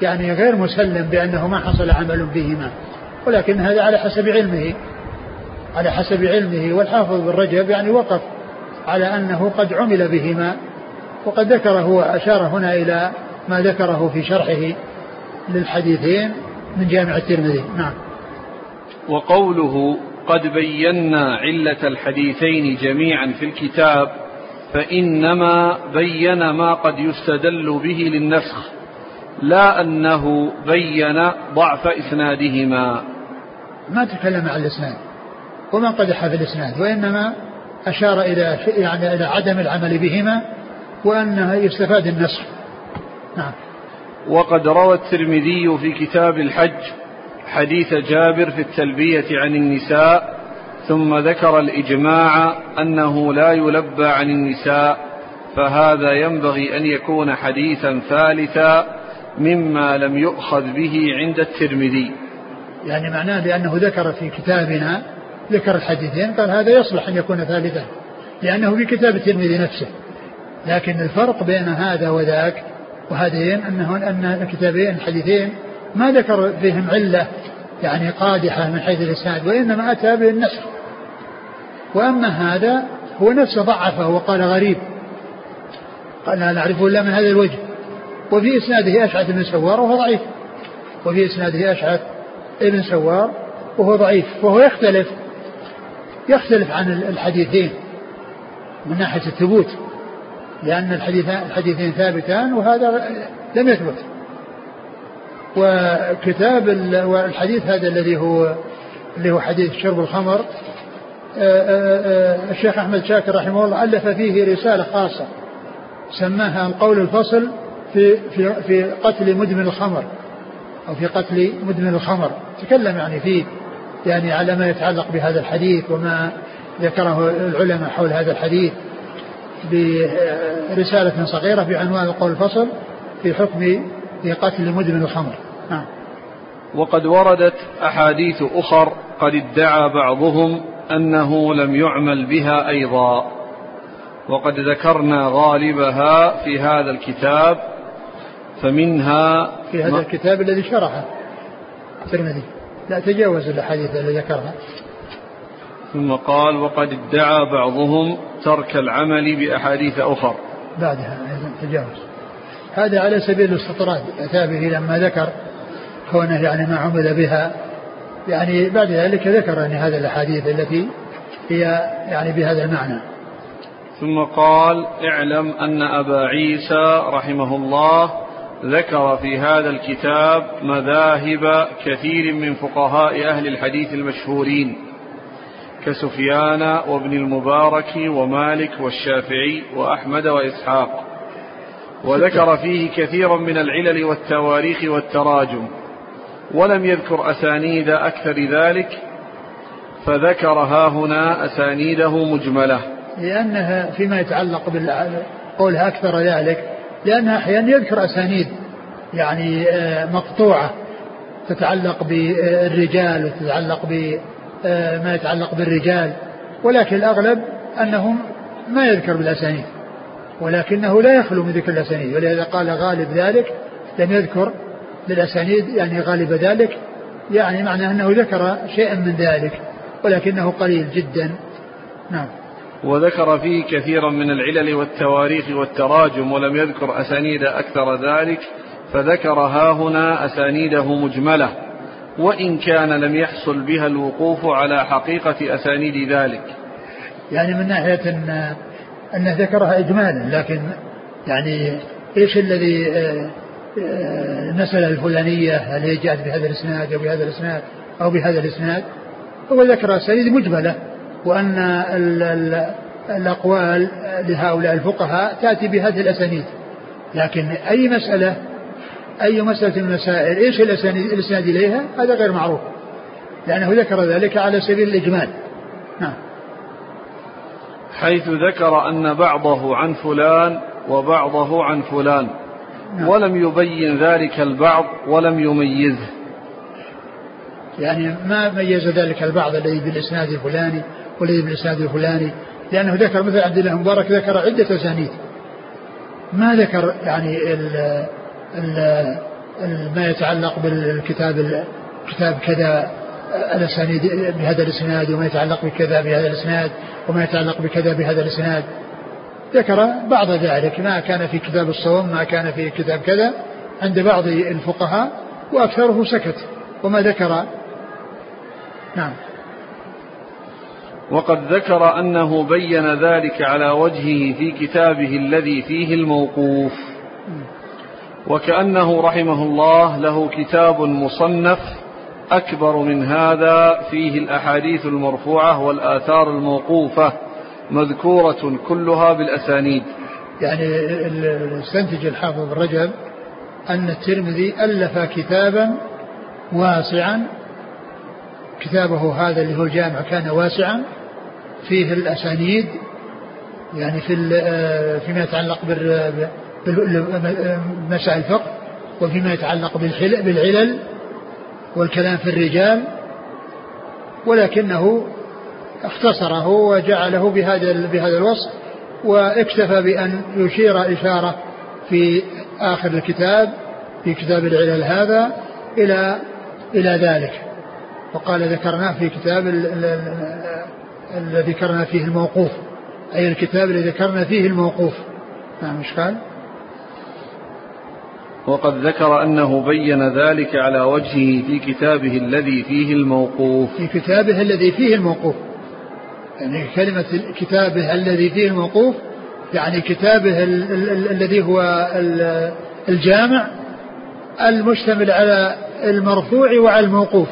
يعني غير مسلم بأنه ما حصل عمل بهما. ولكن هذا على حسب علمه. على حسب علمه والحافظ بن رجب يعني وقف على أنه قد عمل بهما وقد ذكر هو أشار هنا إلى ما ذكره في شرحه للحديثين من جامع الترمذي. نعم. وقوله قد بينا علة الحديثين جميعا في الكتاب فإنما بين ما قد يستدل به للنسخ لا أنه بين ضعف إسنادهما. ما تكلم عن الإسناد وما قدح في الإسناد وإنما أشار إلى يعني إلى عدم العمل بهما وأنه يستفاد النسخ. نعم. وقد روى الترمذي في كتاب الحج حديث جابر في التلبية عن النساء ثم ذكر الإجماع أنه لا يلبى عن النساء فهذا ينبغي أن يكون حديثا ثالثا مما لم يؤخذ به عند الترمذي. يعني معناه لأنه ذكر في كتابنا ذكر الحديثين قال هذا يصلح أن يكون ثالثا لأنه في كتاب الترمذي نفسه. لكن الفرق بين هذا وذاك وهذين أنه أن الكتابين الحديثين ما ذكر فيهم علة يعني قادحة من حيث الإسناد وإنما أتى بالنسخ وأما هذا هو نفسه ضعفه وقال غريب. قال لا نعرفه إلا من هذا الوجه. وفي إسناده أشعث بن سوار وهو ضعيف. وفي إسناده أشعث ابن سوار وهو ضعيف. وهو يختلف يختلف عن الحديثين من ناحية الثبوت لأن الحديثين, الحديثين ثابتان وهذا لم يثبت. وكتاب والحديث هذا الذي هو اللي هو حديث شرب الخمر آه، آه، آه، الشيخ أحمد شاكر رحمه الله ألف فيه رسالة خاصة سماها القول الفصل في في في قتل مدمن الخمر أو في قتل مدمن الخمر. تكلم يعني فيه يعني على ما يتعلق بهذا الحديث وما ذكره العلماء حول هذا الحديث برسالة صغيرة بعنوان القول الفصل في حكم في قتل مدمن الخمر. نعم. وقد وردت أحاديث أخر قد ادعى بعضهم أنه لم يعمل بها أيضا. وقد ذكرنا غالبها في هذا الكتاب فمنها في هذا الكتاب الذي شرحه الترمذي. لا تجاوز الأحاديث التي ذكرها. ثم قال وقد ادعى بعضهم ترك العمل بأحاديث أخر. بعدها تجاوز. هذا على سبيل الاستطراد أتى به لما ذكر كونه يعني ما عمل بها. يعني بعد ذلك ذكر يعني هذه الأحاديث التي هي يعني بهذا المعنى. ثم قال اعلم أن أبا عيسى رحمه الله ذكر في هذا الكتاب مذاهب كثير من فقهاء أهل الحديث المشهورين كسفيان وابن المبارك ومالك والشافعي وأحمد وإسحاق. وذكر فيه كثيرا من العلل والتواريخ والتراجم. ولم يذكر أسانيد أكثر ذلك فذكر ها هنا أسانيده مجملة. لأنها فيما يتعلق بقولها أكثر ذلك لأنها أحيانا يذكر أسانيد يعني آه، مقطوعة تتعلق بالرجال وتتعلق بما يتعلق بالرجال ولكن الأغلب أنهم ما يذكر بالأسانيد. ولكنه لا يخلو من ذكر الأسانيد ولهذا قال غالب ذلك لم يذكر بالأسانيد يعني غالب ذلك يعني معنى أنه ذكر شيئا من ذلك ولكنه قليل جدا. نعم. وذكر فيه كثيرا من العلل والتواريخ والتراجم ولم يذكر أسانيد أكثر ذلك فذكر ها هنا أسانيده مجملة وإن كان لم يحصل بها الوقوف على حقيقة أسانيد ذلك. يعني من ناحية أنه ذكرها إجمالا لكن يعني إيش الذي آه، آه، نسل الفلانية؟ هل هي جاءت بهذا الإسناد أو بهذا الإسناد أو بهذا الإسناد؟ هو ذكر أسانيد مجملة وأن ال ال الأقوال لهؤلاء الفقهاء تأتي بهذه الأسانيد. لكن أي مسألة أي مسألة من المسائل إيش الإسناد إليها؟ هذا غير معروف لأنه ذكر ذلك على سبيل الإجمال. نعم. حيث ذكر أن بعضه عن فلان وبعضه عن فلان. نعم. ولم يبين ذلك البعض ولم يميزه. يعني ما ميز ذلك البعض الذي بالإسناد الفلاني والذي بالإسناد الفلاني؟ لأنه ذكر مثل عبد الله المبارك ذكر عدة أسانيد. ما ذكر يعني ال ال ما يتعلق بالكتاب كتاب كذا الاسانيد بهذا الإسناد وما يتعلق بكذا بهذا الإسناد وما يتعلق بكذا بهذا الإسناد. ذكر بعض ذلك ما كان في كتاب الصوم ما كان في كتاب كذا عند بعض الفقهاء وأكثره سكت وما ذكر. نعم. وقد ذكر أنه بين ذلك على وجهه في كتابه الذي فيه الموقوف. وكأنه رحمه الله له كتاب مصنف أكبر من هذا فيه الأحاديث المرفوعة والآثار الموقوفة مذكورة كلها بالأسانيد. يعني استنتج الحافظ الرجب أن الترمذي ألف كتابا واسعا. كتابه هذا اللي هو الجامع كان واسعا. فيه الأسانيد يعني في آه، فيما يتعلق بمسائل الفقه وفيما يتعلق بالعلل والكلام في الرجال ولكنه اختصره وجعله بهذا بهذا الوصف واكتفى بأن يشير إشارة في آخر الكتاب في كتاب العلل هذا إلى إلى ذلك. وقال ذكرناه في كتاب الذي ذكرنا فيه الموقوف. أي الكتاب الذي ذكرنا فيه الموقوف. نعم إيش قال؟ وقد ذكر أنه بين ذلك على وجهه في كتابه الذي فيه الموقوف. في كتابه الذي فيه الموقوف. يعني كلمة كتابه الذي فيه الموقوف يعني كتابه ال ال الذي هو الجامع المشتمل على المرفوع وعلى الموقوف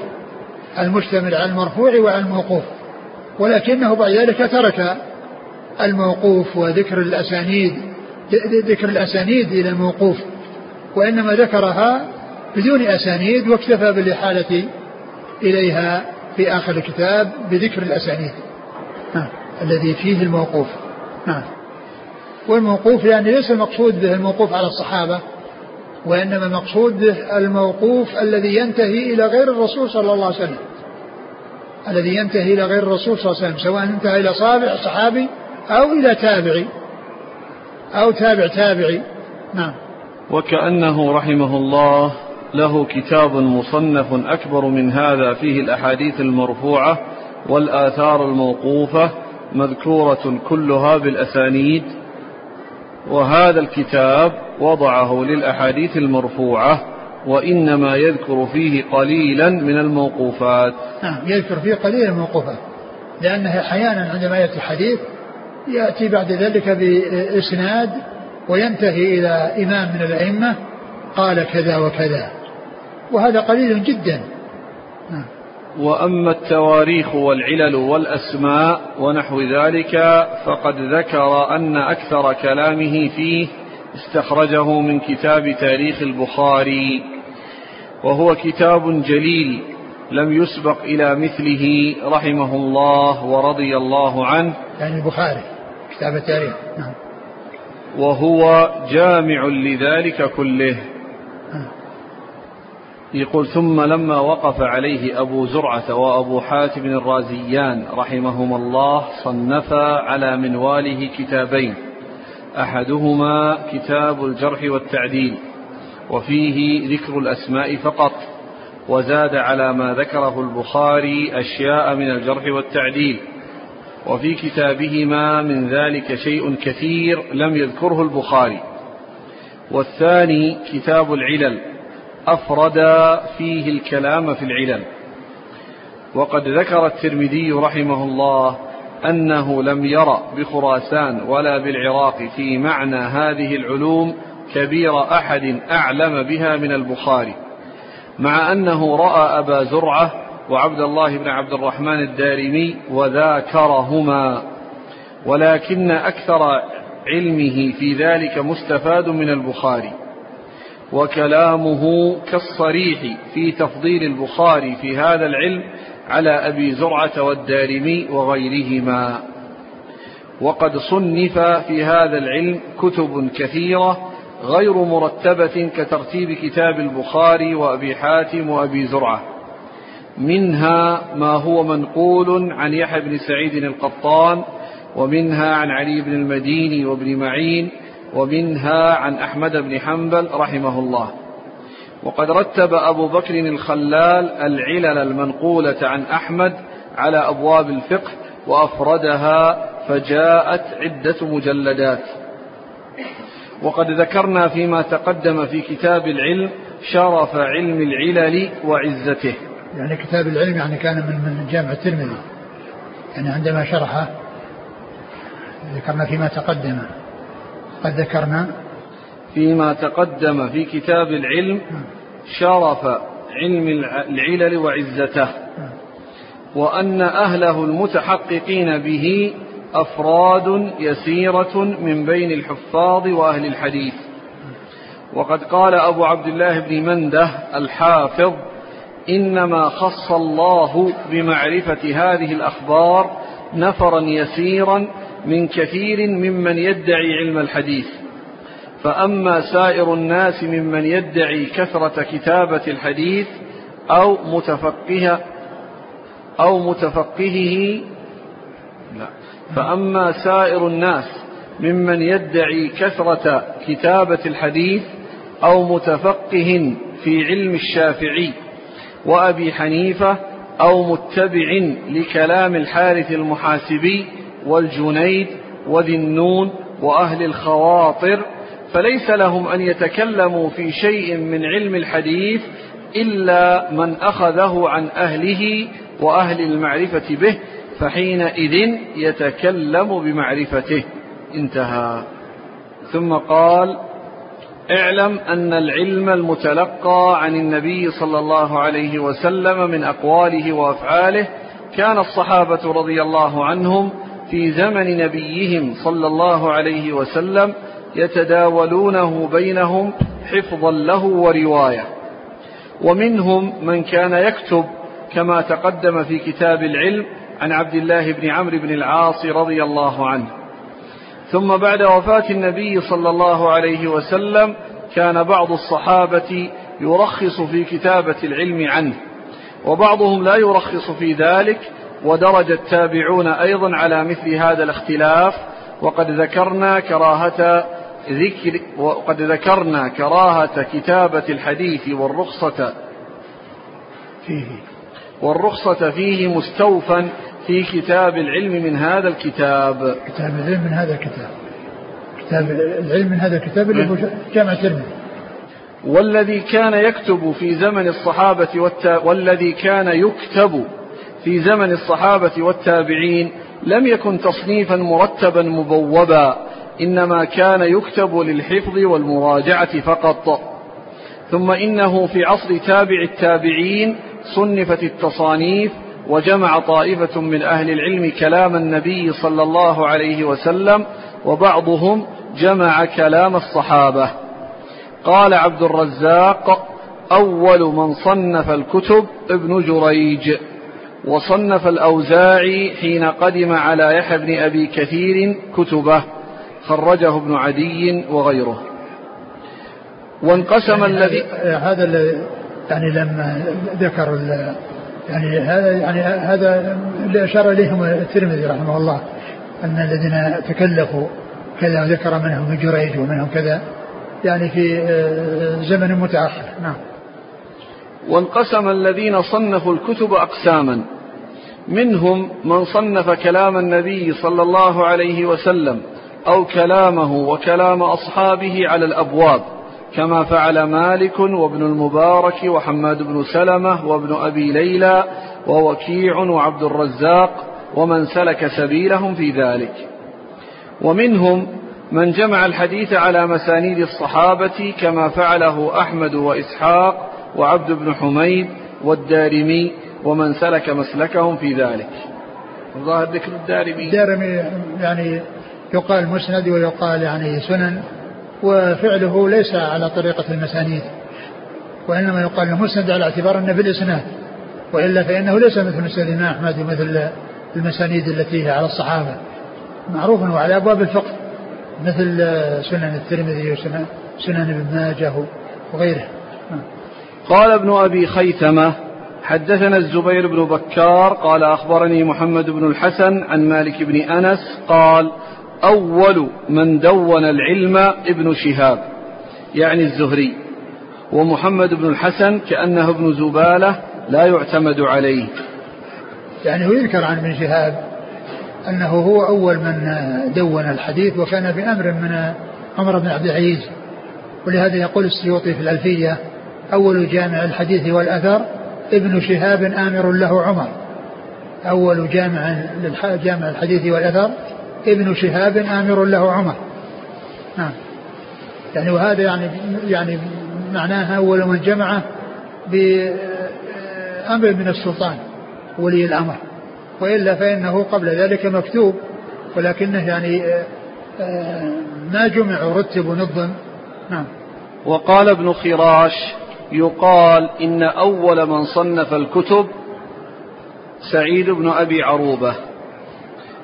المشتمل على المرفوع وعلى الموقوف ولكنه بعد ذلك ترك الموقوف وذكر الأسانيد ذكر الأسانيد إلى الموقوف. وإنما ذكرها بدون أسانيد واكتفى بالإحالة إليها في آخر الكتاب بذكر الأسانيد. الذي فيه الموقوف. والموقوف يعني ليس المقصود به الموقوف على الصحابة وإنما المقصود به الموقوف الذي ينتهي إلى غير الرسول صلى الله عليه وسلم. الذي ينتهي إلى غير الرسول صلى الله عليه وسلم سواء انتهى إلى صابع صحابي أو إلى تابعي أو تابع تابعي. نعم. وكأنه رحمه الله له كتاب مصنف أكبر من هذا فيه الأحاديث المرفوعة والآثار الموقوفة مذكورة كلها بالأسانيد وهذا الكتاب وضعه للأحاديث المرفوعة وإنما يذكر فيه قليلا من الموقوفات. نعم يذكر فيه قليلا من الموقوفات لأنه أحيانا عندما يأتي حديث يأتي بعد ذلك بإسناد وينتهي إلى إمام من الأئمة قال كذا وكذا. وهذا قليل جدا. نعم. وأما التواريخ والعلل والأسماء ونحو ذلك فقد ذكر أن أكثر كلامه فيه استخرجه من كتاب تاريخ البخاري. وهو كتاب جليل لم يسبق إلى مثله رحمه الله ورضي الله عنه. يعني البخاري كتاب التاريخ. نعم. وهو جامع لذلك كله. يقول ثم لما وقف عليه أبو زرعة وأبو حاتم الرازيان رحمهما الله صنفا على منواله كتابين. أحدهما كتاب الجرح والتعديل وفيه ذكر الأسماء فقط وزاد على ما ذكره البخاري أشياء من الجرح والتعديل. وفي كتابهما من ذلك شيء كثير لم يذكره البخاري. والثاني كتاب العلل أفرد فيه الكلام في العلل. وقد ذكر الترمذي رحمه الله أنه لم يرى بخراسان ولا بالعراق في معنى هذه العلوم كبير أحد أعلم بها من البخاري مع أنه رأى أبا زرعة وعبد الله بن عبد الرحمن الدارمي وذاكرهما ولكن أكثر علمه في ذلك مستفاد من البخاري وكلامه كالصريح في تفضيل البخاري في هذا العلم على أبي زرعة والدارمي وغيرهما. وقد صنف في هذا العلم كتب كثيرة غير مرتبة كترتيب كتاب البخاري وأبي حاتم وأبي زرعة. منها ما هو منقول عن يحيى بن سعيد القطان ومنها عن علي بن المديني وابن معين ومنها عن أحمد بن حنبل رحمه الله. وقد رتب أبو بكر الخلال العلل المنقولة عن أحمد على أبواب الفقه وأفردها فجاءت عدة مجلدات. وقد ذكرنا فيما تقدم في كتاب العلم شرف علم العلل وعزته. يعني كتاب العلم يعني كان من من جامع الترمذي. يعني عندما شرحه ذكرنا فيما تقدم. قد ذكرنا. فيما تقدم في كتاب العلم شرف علم العلل وعزته. وأن أهله المتحققين به أفراد يسيرة من بين الحفاظ وأهل الحديث. وقد قال أبو عبد الله بن منده الحافظ إنما خص الله بمعرفة هذه الأخبار نفرا يسيرا من كثير ممن يدعي علم الحديث. فأما سائر الناس ممن يدعي كثرة كتابة الحديث أو متفقه أو متفقهه لا. فأما سائر الناس ممن يدعي كثرة كتابة الحديث أو متفقه في علم الشافعي وأبي حنيفة أو متبع لكلام الحارث المحاسبي والجنيد وذي النون وأهل الخواطر فليس لهم أن يتكلموا في شيء من علم الحديث إلا من أخذه عن أهله وأهل المعرفة به فحينئذ يتكلم بمعرفته. انتهى. ثم قال اعلم أن العلم المتلقى عن النبي صلى الله عليه وسلم من أقواله وأفعاله كان الصحابة رضي الله عنهم في زمن نبيهم صلى الله عليه وسلم يتداولونه بينهم حفظا له ورواية. ومنهم من كان يكتب كما تقدم في كتاب العلم عن عبد الله بن عمرو بن العاص رضي الله عنه. ثم بعد وفاة النبي صلى الله عليه وسلم كان بعض الصحابة يرخص في كتابة العلم عنه وبعضهم لا يرخص في ذلك ودرج التابعون أيضا على مثل هذا الاختلاف وقد ذكرنا كراهة ذكر وقد ذكرنا كراهة كتابة الحديث والرخصة فيه. والرخصة فيه مستوفا في كتاب العلم من هذا الكتاب. كتاب العلم من هذا الكتاب. كتاب العلم من هذا الكتاب اللي هو جامع الترمذي والذي كان يكتب في زمن الصحابة والتا... والذي كان يكتب في زمن الصحابة والتابعين لم يكن تصنيفا مرتبا مبوبا إنما كان يكتب للحفظ والمراجعة فقط. ثم إنه في عصر تابع التابعين صنفت التصانيف وجمع طائفة من أهل العلم كلام النبي صلى الله عليه وسلم وبعضهم جمع كلام الصحابة. قال عبد الرزاق أول من صنف الكتب ابن جريج. وصنف الأوزاعي حين قدم على يحيى بن أبي كثير كتبه خرجه ابن عدي وغيره. وانقسم يعني الذي هذا يعني لما ذكر يعني هذا يعني هذا اللي اشار إليهم الترمذي رحمه الله أن الذين تكلفوا كذا ذكر منهم جريج ومنهم كذا يعني في آه، زمن متأخر. نعم. وانقسم الذين صنفوا الكتب أقساما منهم من صنف كلام النبي صلى الله عليه وسلم أو كلامه وكلام أصحابه على الأبواب. كما فعل مالك وابن المبارك وحماد بن سلمة وابن أبي ليلى ووكيع وعبد الرزاق ومن سلك سبيلهم في ذلك. ومنهم من جمع الحديث على مسانيد الصحابة كما فعله أحمد وإسحاق وعبد بن حميد والدارمي ومن سلك مسلكهم في ذلك. ظاهر ذكر الدارمي. الدارمي يعني يقال مسند ويقال يعني سنن. وفعله ليس على طريقة المسانيد وإنما يقال المسند على اعتبار أنه بالإسناد وإلا فإنه ليس مثل مسند الإمام أحمد ومثل المسانيد التي هي على الصحابة. معروف وعلى أبواب الفقه مثل سنن الترمذي وسنن سنن ابن ماجه وغيره. قال ابن أبي خيثمة حدثنا الزبير بن بكار قال أخبرني محمد بن الحسن عن مالك بن أنس قال أول من دون العلم ابن شهاب يعني الزهري. ومحمد بن الحسن كأنه ابن زبالة لا يعتمد عليه. يعني هو يذكر عن ابن شهاب أنه هو أول من دون الحديث وكان بأمر من عمر بن عبد العزيز. ولهذا يقول السيوطي في الألفية أول جامع الحديث والأثر ابن شهاب آمر له عمر. أول جامع جامع الحديث والأثر ابن شهاب آمر له عمر. نعم. يعني وهذا يعني يعني معناها أول من جمعه بأمر من السلطان ولي الأمر. وإلا فإنه قبل ذلك مكتوب ولكنه يعني آه، ما جمع ورتب ونظم نعم. وقال ابن خراش يقال إن أول من صنف الكتب سعيد بن أبي عروبة.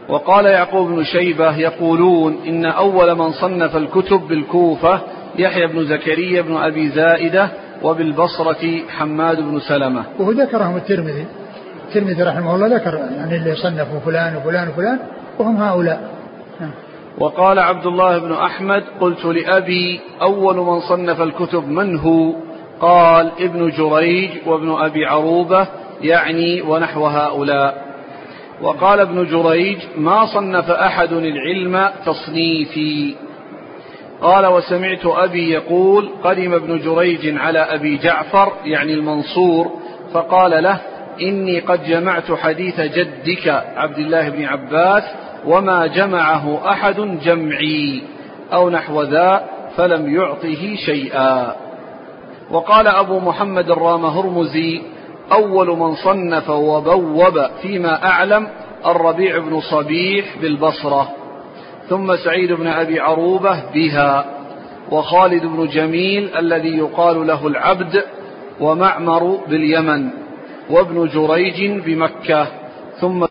وقال يعقوب بن شيبة يقولون إن أول من صنف الكتب بالكوفة يحيى بن زكريا بن أبي زائدة وبالبصرة حماد بن سلمة. وهو ذكرهم الترمذي. الترمذي رحمه الله ذكر يعني اللي صنفوا فلان وفلان وفلان وهم هؤلاء. وقال عبد الله بن أحمد قلت لأبي أول من صنف الكتب من هو؟ قال ابن جريج وابن أبي عروبة يعني ونحو هؤلاء. وقال ابن جريج ما صنف أحد العلم تصنيفي. قال وسمعت أبي يقول قدم ابن جريج على أبي جعفر يعني المنصور فقال له إني قد جمعت حديث جدك عبد الله بن عباس وما جمعه أحد جمعي أو نحو ذا فلم يعطه شيئا. وقال أبو محمد الرام هرمزي أول من صنف وبوب فيما أعلم الربيع بن صبيح بالبصرة ثم سعيد بن أبي عروبة بها وخالد بن جميل الذي يقال له العبد ومعمر باليمن وابن جريج بمكة ثم